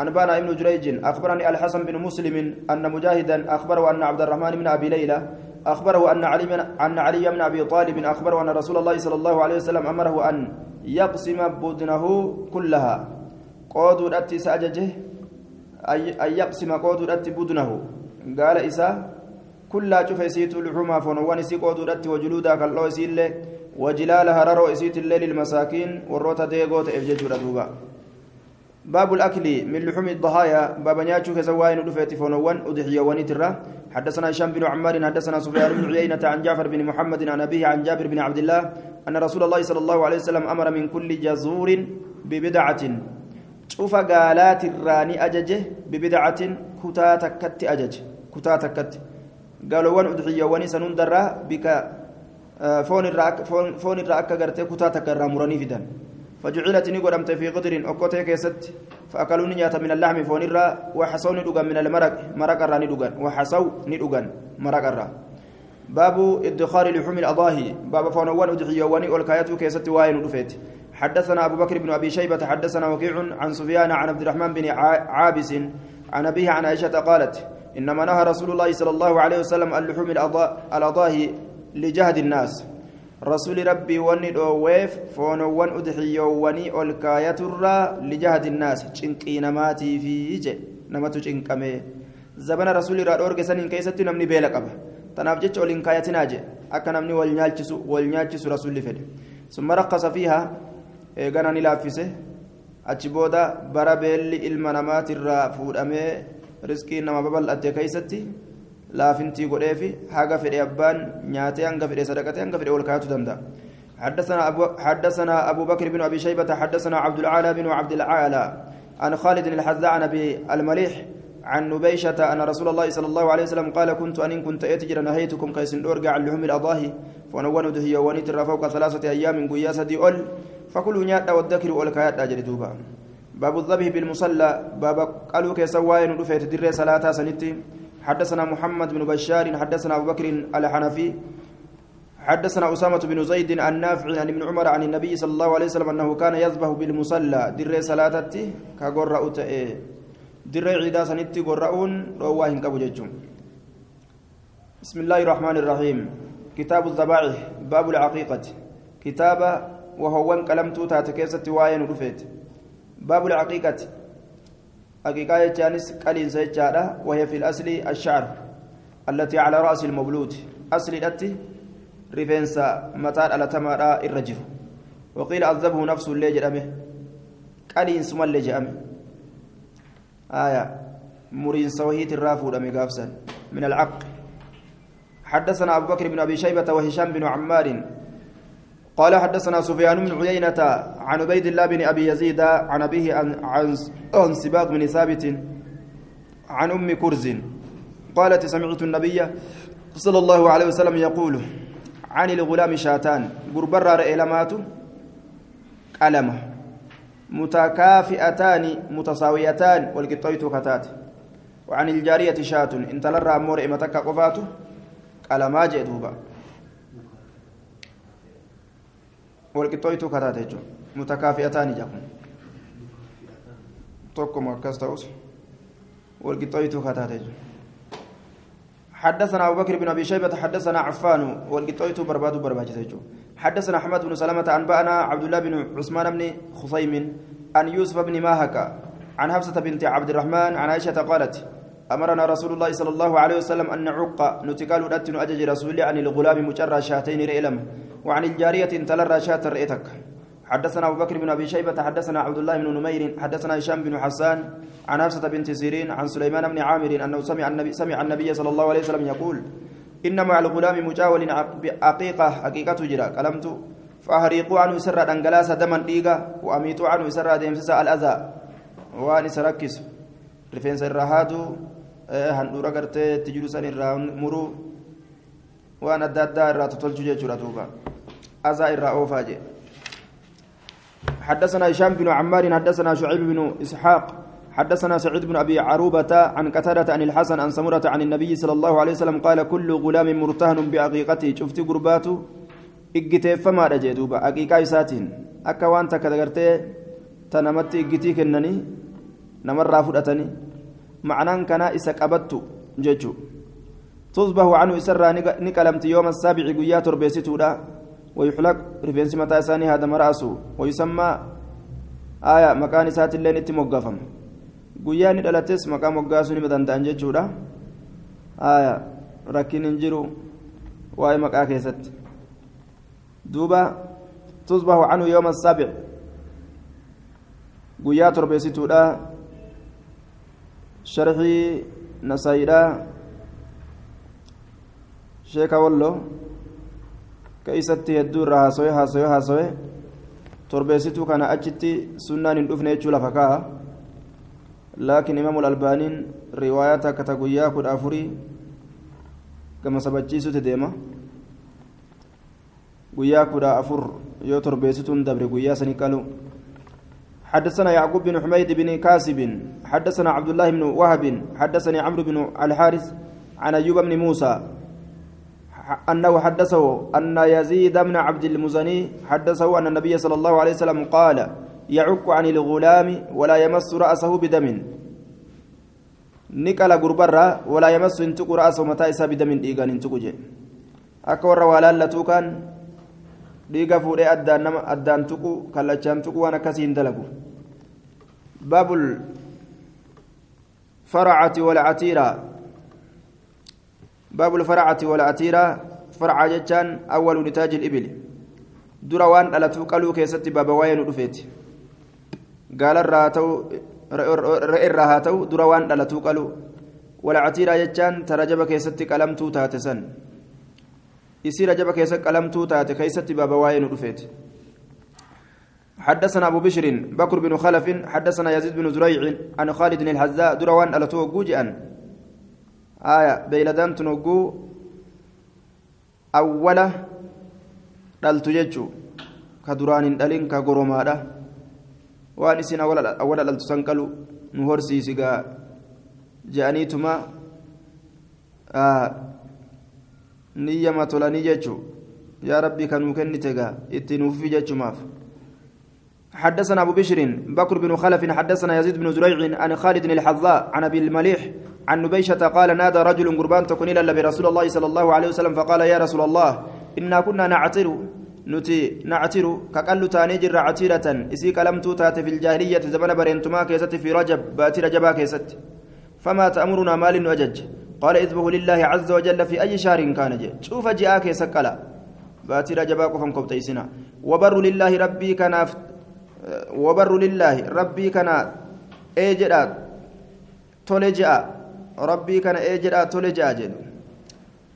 أنبانا ابن جريج أخبرني الحسن بن مسلم أن مجاهدا أخبره أن عبد الرحمن بن أبي ليلى أخبره أن علي أن علي بن أبي طالب أخبره أن رسول الله صلى الله عليه وسلم أمره أن يقسم بدنه كلها. قود أتي سأججه أن يقسم قود أتي بدنه. قال إسا كلها شوف يسيت لحوما فنوان سي قود أتي وجلودا كالله يسيل وجلالها ررو إسيت الليل المساكين والروتا ديغوت إفجج دوبا باب الأكل من لحوم الضحايا. باب نياتشو كزواين ودفيت فونوان أضحية ونترة حدثنا هشام بن عمار حدثنا سفيان بن عيينة عن جعفر بن محمد عن أبيه عن جابر بن عبد الله أن رسول الله صلى الله عليه وسلم أمر من كل جزور ببدعة. شوف قالات الراني أججه ببدعة. كتا تكت أجج. كتا تكت. قالوا وان أضحية ونسنون درة بك foon irraa akka gartee kutaa takka irraa muranii fidan فجعلت نقدمت في قدر أكوتي كيست فأكلوا نيات من اللحم فون الرا وحصوا ندوغا من المرق مرق الرا ندوغا وحصوا ندوغا مرق الرا باب إدخار لحوم الأضاحي باب فونوان أدحي واني والكايات كيست واين ودفيت. حدثنا أبو بكر بن أبي شيبة حدثنا وكيع عن سفيان عن عبد الرحمن بن عابس عن أبيه عن عائشة قالت إنما نهى رسول الله صلى الله عليه وسلم اللحوم الأضاحي لجهد الناس. رسول ربي وني دوويف فونوان أدحيواني أولكاية الرا لجهد الناس. چنقي نماتي في جي نمتو چنقمي. زبن رسول را دورك سنين كيستي نمني بيلا قبا. تناف جيش أولين كايتنا جي أكا نمني والنيالچسو والنيالچسو رسول فدي ثم رقص فيها إيغانا نلافسه achi booda bara beelli ilma namaatirraa fuudhamee riskii nama babal'atte keeysatti laafintii godheefi haga fedhe abbaan nyaatee hanga fedhe sadaqate hanga fedhe ol kaayatu danda'a. حدثنا أبو حدثنا أبو بكر بن أبي شيبة حدثنا عبد الأعلى بن عبد الأعلى عن خالد الحذاء عن أبي المليح عن نبيشة أن رسول الله صلى الله عليه وسلم قال كنت أن كنت أتجر نهيتكم كيس أرجع عن لحوم الأضاحي فنون دهي ونتر فوق ثلاثة أيام قياسة أول فكلوا نيات والذكر والكيات أجر دوبا. باب الذبح بالمصلى باب قالوا كيسواين رفيت در صلاة سنتي. حدثنا محمد بن بشار حدثنا أبو بكر الحنفي حدثنا أسامة بن زيد عن نافع عن ابن عمر عن النبي صلى الله عليه وسلم أنه كان يذبح بالمصلى. در صلاتتي كقرأ در عيدا سنتي قرؤون رواهن كبو بسم الله الرحمن الرحيم. كتاب الذبائح باب العقيقة. كتاب وهو كلمت تاتكيسة واين رفيت باب العقيقة. حقيقة جانس قليل سيجادة وهي في الأصل الشعر التي على رأس المولود أصل التي رفنسا متى على تمارا الرجل. وقيل عذبه نفسه اللي جرمه. قليل ثم اللي جرمه. آية. مرين سوهيت الرافود مقافسا من العق. حدثنا أبو بكر بن أبي شيبة وهشام بن عمار قال حدثنا سفيان بن عيينة عن عبيد الله بن أبي يزيد عن أبيه عن, عن سباق بن ثابت عن أم كرز قالت سمعت النبي صلى الله عليه وسلم يقول عن الغلام شاتان قربر إلمات قلمه. متكافئتان متساويتان والقطيت كتات. وعن الجارية شات إن تلرى أمور إمتك قفاته قلما جئتوبا والقطيت كتات متكافئتان جاكم tokkuma akkas ta'us والقطيت كتات حدثنا أبو بكر بن أبي شيبة حدثنا عفان والقطيت برباد برباجة حدثنا أحمد بن سلمة أنبأنا عبد الله بن عثمان بن خصيم عن يوسف بن ماهك عن حفصة بنت عبد الرحمن عن عائشة قالت أمرنا رسول الله صلى الله عليه وسلم أن نعق نتقال أتن أجج رسول عن الغلام مجرى شاتين رئلم وعن الجارية تلرى شات رئتك. حدثنا أبو بكر بن أبي شيبة حدثنا عبد الله بن نمير حدثنا هشام بن حسان عن حفصة بنت سيرين عن سليمان بن عامر أنه سمع النبي سمع النبي صلى الله عليه وسلم يقول إن مع الغلام مجاول عقيقة حقيقة جرا كلمت فأهريقوا عنه سر دنجلاس دما ديغا وأميتوا عنه سر ديمسس الأذى. وأن سركس. رفين سر هادو هندورا غرتي تجلو سن مرو وأن الدادا را تتولج جرا دوبا أذى إرا أوفاجي حدثنا هشام بن عمار حدثنا شعيب بن إسحاق حدثنا سعيد بن أبي عروبة عن قتادة عن الحسن عن سمرة عن النبي صلى الله عليه وسلم قال كل غلام مرتهن بعقيقته شفت قرباته إجتي فما رجدوبا عقيقة إساتين أكا وانت تنمت إجتي كنني نمر رافضتني معنى كان إسا قبضت ججو تصبح عنه إسرى نكلمت يوم السابع قيات ربيستودا ويحلق رفينس متى ثاني هذا مراسه ويسمى آية مكان سات اللين dhalates maqaa moggaasuu nima danda'an jechuudha aya rakkin hin jiru waa'ee maqaa keessatti دوبا تصبح عنه يوم السابع guyyaa torbeessituudha sharxii nasaayiidha. Sheeka wallo keeysatti hedduu irraa haasowe haasowe haasowe torbeessituu kana achitti sunnaan hin dhufne jechuu lafa kaa'a laakiin imaamul albaaniin riwaayaa takka ta guyyaa kudha afurii gama sabachiisutti deema. Guyyaa kudha afur yoo torbeessituun dabre guyyaa sanii qalu حدثنا يعقوب بن حميد بن كاسب حدثنا عبد الله بن وهب حدثني عمرو بن الحارث عن أيوب بن موسى أنه حدثه أن يزيد بن عبد المزني حدثه أن النبي صلى الله عليه وسلم قال يعك عن الغلام ولا يمس رأسه بدم. نقل غربرة ولا يمس انتق رأسه متى بدم إيغان انتق جي أكبر ولا لتوكان dhiiga fuudhee addaan nama addaan tuqu kallachaan tuqu waan akkasii hin dalagu. Baabul faracati walcatiiraa baabul faracati walcatiiraa farca jechaan awwalu nitaaji ilibili dura waan dhalatuu qaluu keessatti baaba waa'ee nu dhufeeti. Gaalarraa haa ta'u re'erraa haa ta'u dura waan dhalatuu qaluu. Walcatiiraa jechaan tarajaba keessatti qalamtuu taate san isي رجب كيس قلمتو تات كيست بابا واين رفيت حدثنا أبو بشر بكر بن خلف حدثنا يزيد بن زريع عن خالد الحذاء دروان ألتو جوجئا آية بيلدان تنوجو أولا دلت ججو كدران دلين كغرمادا waan isin awwala dhaltu san qalu nu horsiisi gaa je'aniituma niyyama tolanii jechuu rabbii kanuu kennite gaa itti nuufi jechumaaf حدثنا أبو بشر بكر بن خلف حدثنا يزيد بن زريع عن خالد الحظاء عن أبي المليح عن نبيشة قال نادى رجل قربان تكون إلى برسول الله صلى الله عليه وسلم فقال يا رسول الله إنا كنا نعتر نتي نعتر كقل تانيجر عتيرة إسيك لم توتات في الجاهلية زمن برينتما كيست في رجب باتي رجبا كيست فما تأمرنا مال وجج. قال إذبه لله عز وجل في أي شهر كان جي شوف جاءك سكلا باتي رجبا قفن كبتيسنا وبر لله ربي كان وبر لله ربي كان اجدا تولجا ربي كان اجدا تولجا جن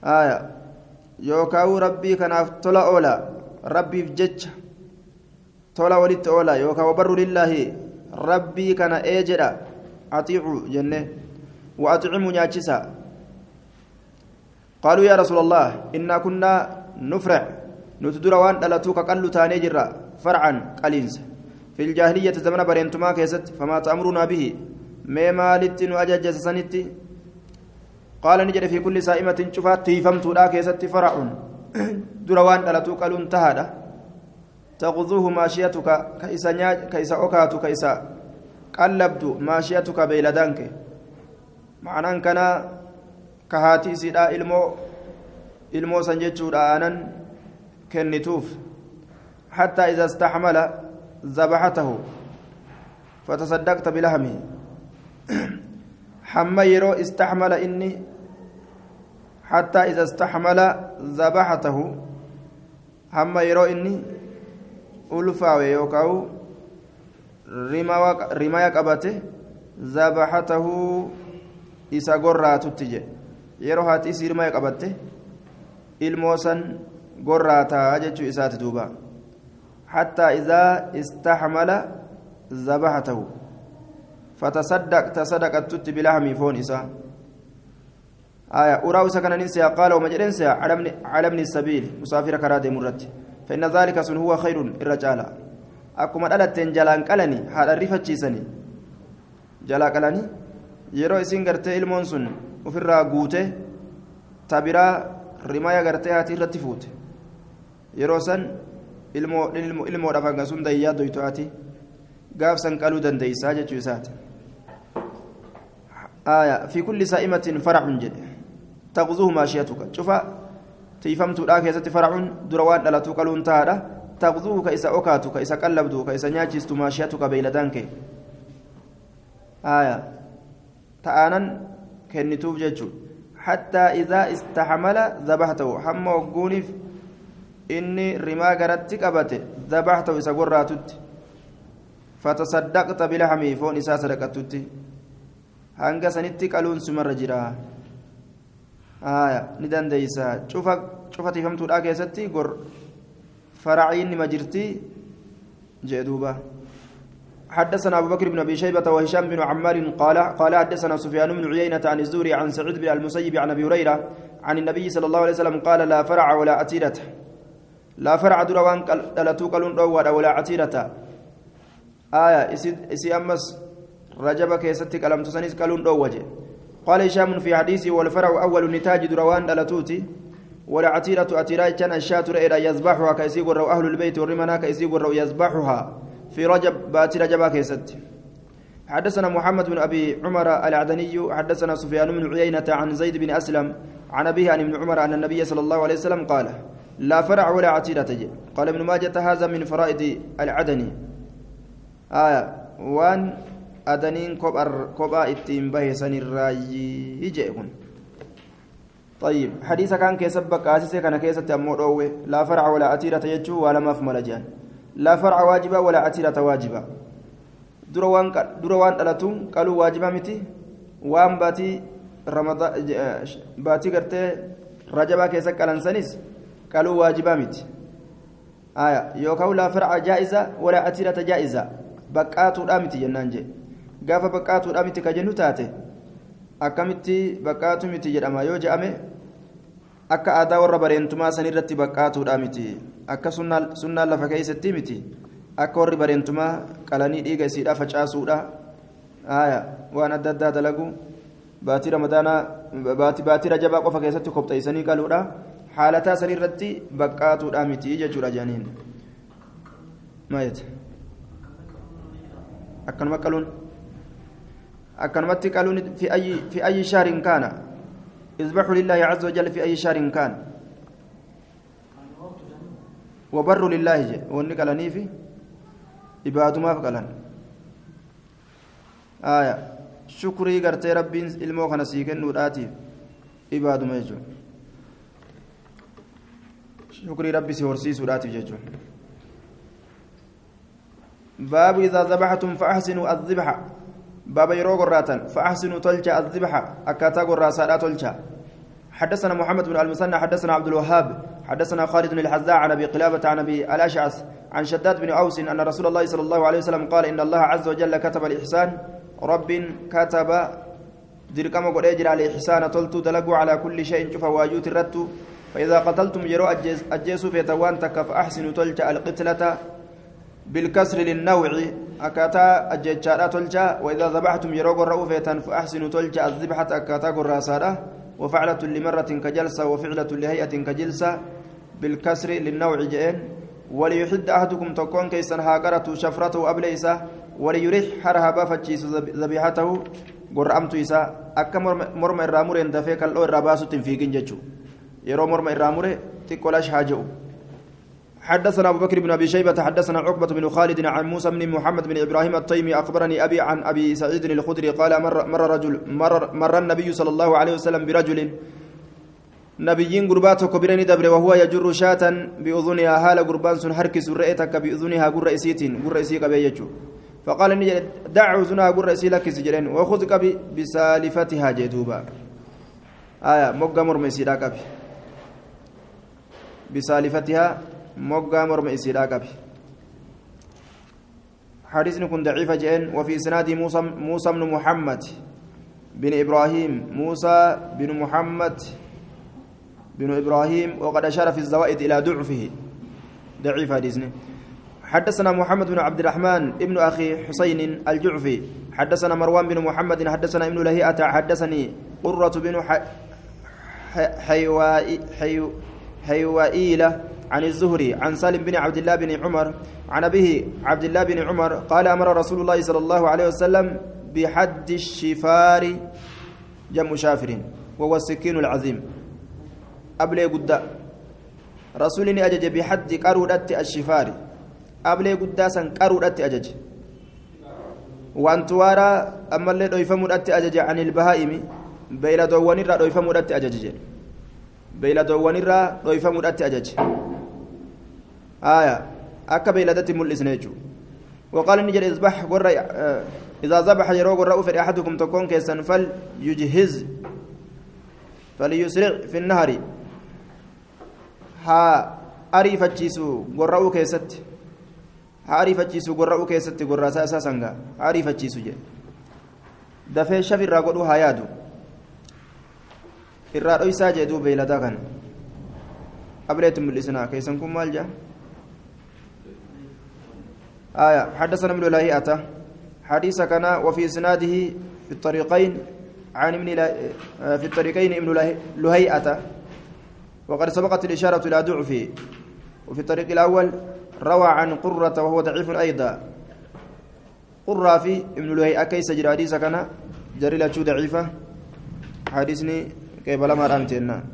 آية. يوكاو ربي كان تولا أولا. ربي جج. تولا ولدت أولا. يوكاو وبر لله ربي كان اجدا أطيعوا جنة. وأطعموا نياتشسا قالوا يا رسول الله إنا كنا نفرع. نتدر وان دلتوك قلو تاني جرا. فرعا قلينس. في الجاهلية زمن برينتما كيست فما تأمرنا به. ما مالت وأجج سنت. قال نجد في كل سائمة شفات تيفمت لا كيست فرع دروان دلتو قلون تهادا تغذوه ماشيتك كيسا كيسا أوكاتو كيسا. قلبت ماشيتك بيلدانك معنى كان كهاتي سيدا ilmoo ilmoo san jechuudha aanan kennituuf. حتى إذا استحمل ذبحته فتصدقت بلحمه حما يرو استحمل إني حتى إذا استحمل ذبحته حما يرو إني ألفا ويوكاو رما يقبته ذبحته إسا قراتت جي yeroo haati isii hirmaya qabatte ilmoo san gorraataa jechuu isaati duuba hattaa idaa istaxmala zabahatahu fatasaddaqta sadaqattutti bilahmii foon isaa آية أراو سكن ننسى قال وما جرنسى على ابن السبيل مسافر كراد مرت فإن ذلك سن هو خير الرجال أكما دلتين جلان قلني هذا الرفة جيسني جلا قلني يرو إسين قرتي المونسون ofirraa guute tabiraa rimaya gartee haati irratti fuute yeroo san ilmoodhaaf hanga sun dayyaa doytu ati gaaf san qaluu dandeeysaa jechuu isaati آية في كل سائمة فرع جد تغزوه ماشيتك شوف تيفمت لا كيست فرع دروان لا تقلون تارا تغزوه كيس أوكاتك كيس قلبتك كيس ناجست ماشيتك بيلدانك آية تآنن kennituuf jechuun hattaa idaa istaxmala zabahtahu hamma wagguuniif inni rimaa garatti qabate dabaxtahu isa gorraatutti fatasaddaqta bilahamii foon isaa sadaqattutti hanga sanitti qaluun sumarra jira ni dandeeysa cufa tifamtuudha keessatti gor faraciin nima jirti jee duuba حدثنا أبو بكر بن أبي شيبة وهشام بن عمار قال قال حدثنا سفيان بن عيينة عن الزوري عن سعيد بن المسيب عن أبي هريرة عن النبي صلى الله عليه وسلم قال لا فرع ولا عتيرة لا فرع دروان دلتو قلون ولا عتيرة آية إسي أمس رجب كيستك ألم تسنيس قلون دوجه قال هشام في حديثه والفرع أول نتاج دروان دلتوتي. ولا عتيرة عتيرة كان الشاة يذبحها كيسيق أهل البيت والرمنا كيسيق يذبحها. في رجب باتي رجب كيست. حدثنا محمد بن أبي عمر العدني حدثنا سفيان بن عيينة عن زيد بن أسلم عن أبيه عن ابن عمر أن النبي صلى الله عليه وسلم قال لا فرع ولا عتيرة قال ابن ماجة هذا من فرائد العدني. آية. وان أدنين كبر كبا إتين به الراي يجيكم طيب. حديث كان كيسبك آسيسي كان كيسة أمور لا فرع ولا عتيرة يجو ولا مفمل جان. لا فرع واجبا ولا عتيرة waan dura waan dhalatuun qaluu waajiba miti waan baatii baatii gartee rajabaa keessa qalansanis qaluu waajibaa miti yookaan laa farca jaa'iza walaa atiirata jaa'iza baqqaatuudhaa miti jennaan jee gaafa baqqaatuudhaa miti ka jennu taate akkamitti baqqaatu miti jedhama yoo je'ame akka aadaa warra bareentumaa sanirratti baqqaatuudhaa miti. Akka sunnaan lafa keessatti miti akka warri bareentumaa qalanii dhiiga isiidha facaasuudha waan adda addaa dalagu baatii ramadaanaa baatii rajabaa qofa keessatti kopheessanii qaluudha haalataa san irratti baqqaatuudha miti jechuudha jaaniin akkanuma qaluun akkanumatti qaluun fi ayyi shahrin kaana izbaxu lillaahi caza wajal fi ayyi shahrin kaana وبر لله جي. وإني قالني في عباد ما فقلن. آية. شكري قرتي ربي إلمو خنا سيكن نوراتي عباد ما يجو. شكري ربي سيورسي سوراتي جيجو. باب إذا ذبحتم فأحسنوا الذبح. باب يرو قراتا فأحسنوا تلجا الذبح. أكاتا قراسا تلجا حدثنا محمد بن المثنى حدثنا عبد الوهاب حدثنا خالد بن الحذاء عن أبي قلابة عن أبي الأشعث عن شداد بن أوس أن رسول الله صلى الله عليه وسلم قال إن الله عز وجل كتب الإحسان رب كتب dirqama godhee jira alixsaana toltuu dalaguu calaa kulli shayin cufa waayuuti irrattu فإذا قتلتم يرو أجيسوا في توان تكف أحسنوا تلجأ القتلة بالكسر للنوع أكاتا أجيتشارا تلجأ وإذا ذبحتم يرو قرأوا فيتان فأحسنوا تلجأ الذبحة أكاتا قراسارة وفعلة لمرة كجلسة وفعلة لهيئة كجلسة بالكسر للنوع جئين. وليحد أحدكم تكون كيسا هاقرة شفرته أبليسة وليريح حرها بافتشيس ذبيحته. قرأمت إسا أكا مرمى الرامور يندفيك الأو الرباسة في جنجتشو يرو مرمى الرامور تقولاش حاجة حدثنا أبو بكر بن أبي شيبة حدثنا عقبة بن خالد عن موسى بن محمد بن إبراهيم الطيمي أخبرني أبي عن أبي سعيد الخدري قال مر, مر رجل مر, مر النبي صلى الله عليه وسلم برجل نبيين قرباتك برني دبر وهو يجر شاة بأذنها هال قربان سن هركس رئتك بأذنها قر إسيت قر إسيك بيجو فقال إني دع أذنها قر إسي لك سجلين وخذك بسالفتها جدوبا. آية مقا مرمي بسالفتها moggaa morma isiidhaa qabe. حديث كن ضعيف جئن وفي سناد موسى موسى بن محمد بن إبراهيم موسى بن محمد بن إبراهيم وقد أشار في الزوائد إلى ضعفه ضعيف حديثنا حدثنا محمد بن عبد الرحمن ابن أخي حسين الجعفي حدثنا مروان بن محمد حدثنا ابن لهيئة حدثني قرة بن حيوائي حيوائيلة عن الزهري عن سالم بن عبد الله بن عمر عن أبيه عبد الله بن عمر قال أمر رسول الله صلى الله عليه وسلم بحد الشفار جم شافر وهو السكين العظيم. أبلي قد رسولني أجج بحد قرودة الشفار. أبلي قداسا قرودة أجج. وأن توارى أما اللي دويفمو أجج عن البهائم بيلا دوانيرا دويفمو أجج. بيلا دوانيرا دويفمو أجج. آية أكا بيلدتي ملسنيجو وقال نجد إذبح قرى إذا ذبح يرو قرى أفر أحدكم تكون كيسا فليجهز فليسرع في النهر ها أريفتشيسو قرى كيست ها أريفتشيسو قرى كيست قرى ساسا سنغا أريفتشيسو جي dafee shaf irraa godhuu haa yaadu irraa dhoysaa jee duuba beeyladaa kana أبليت من الإسناء كيسن كم مالجا آية. حدثنا من الهيئة حديث كان وفي إسناده في الطريقين عن ابن في الطريقين ابن لهيئة. وقد سبقت الإشارة إلى ضعفه وفي الطريق الأول روى عن قرة وهو ضعيف أيضا. قرة في ابن لهيئة. كيس جرى. حديث كان جري ضعيفة. حديثني كيف لما رأمتنا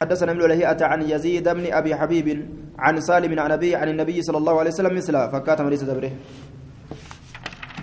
حدثنا ابن لهيئة عن يزيد بن أبي حبيب عن سالم عن أبي عن النبي صلى الله عليه وسلم مثله فكاتم ليس دبره.